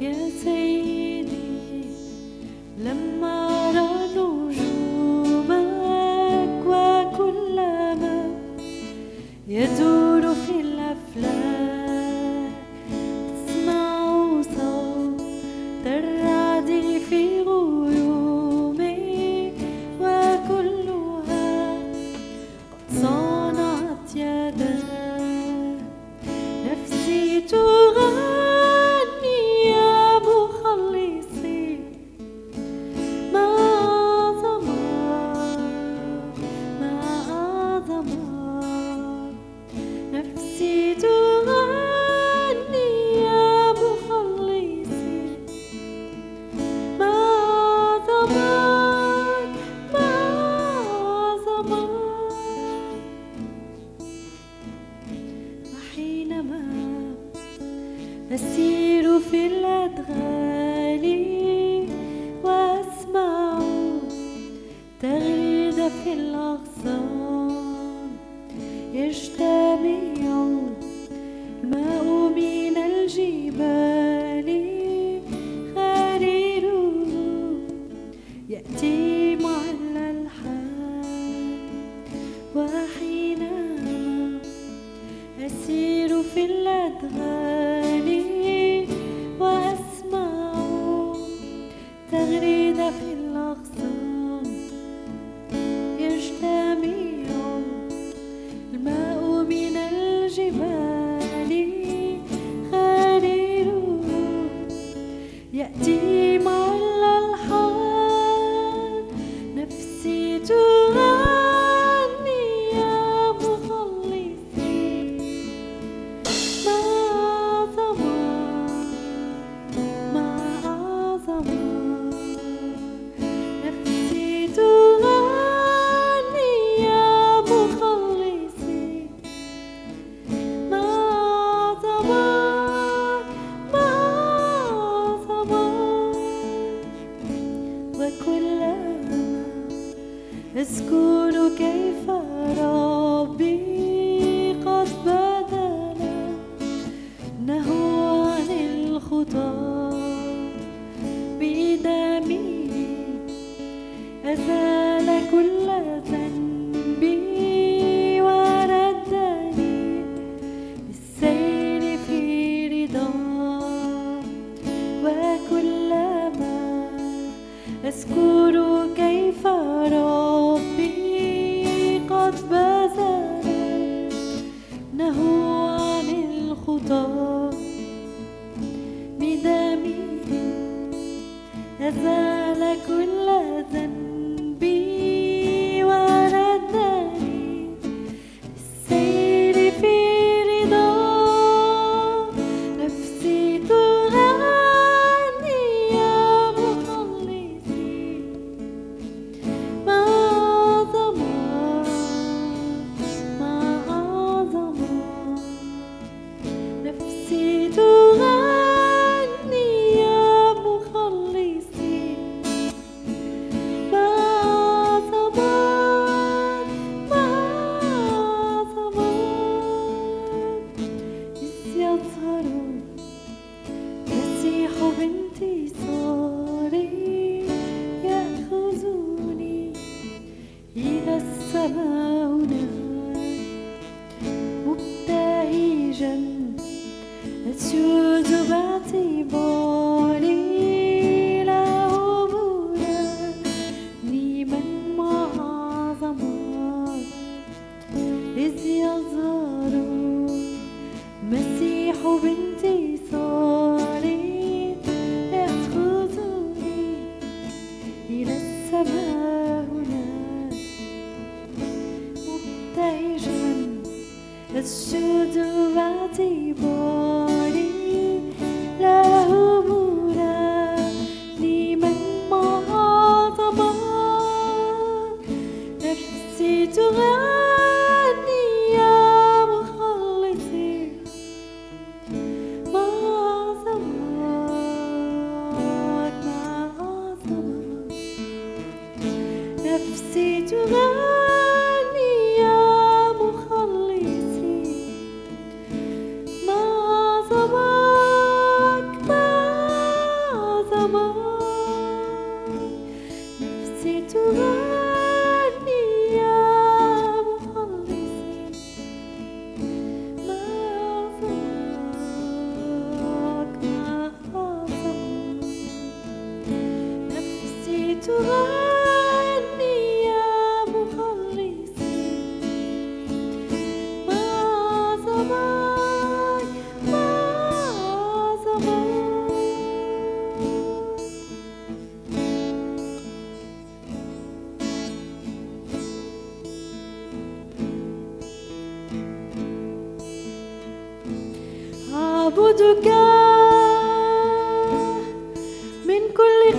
يا سيدي يدور وحينما أسير في الأدغال وأسمع تغريد في الأغصان. يجتمع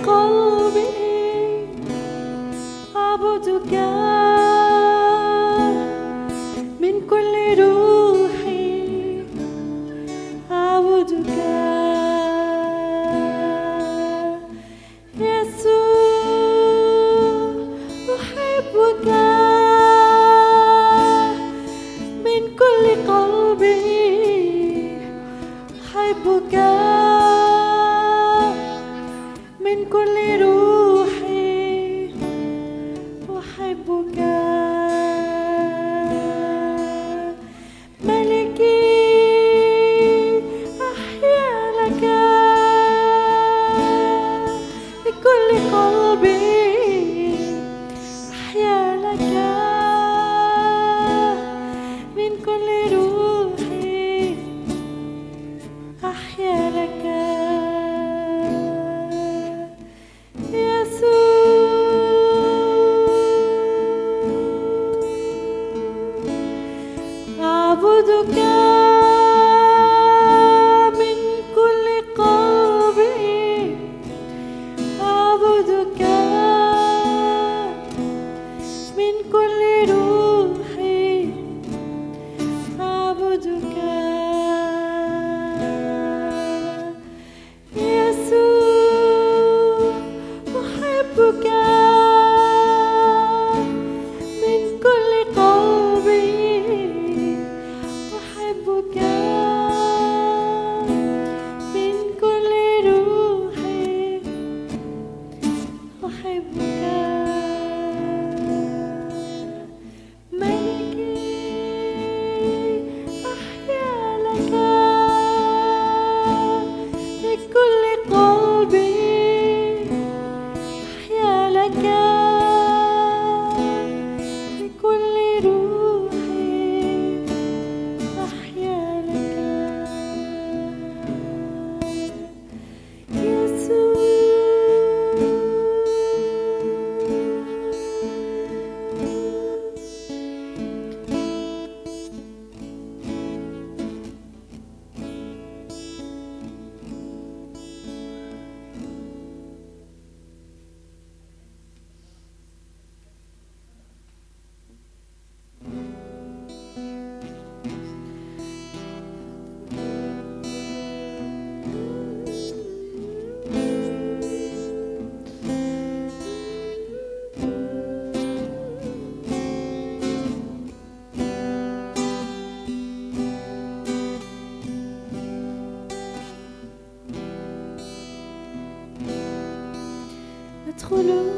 كل ندخل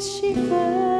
والشفاء في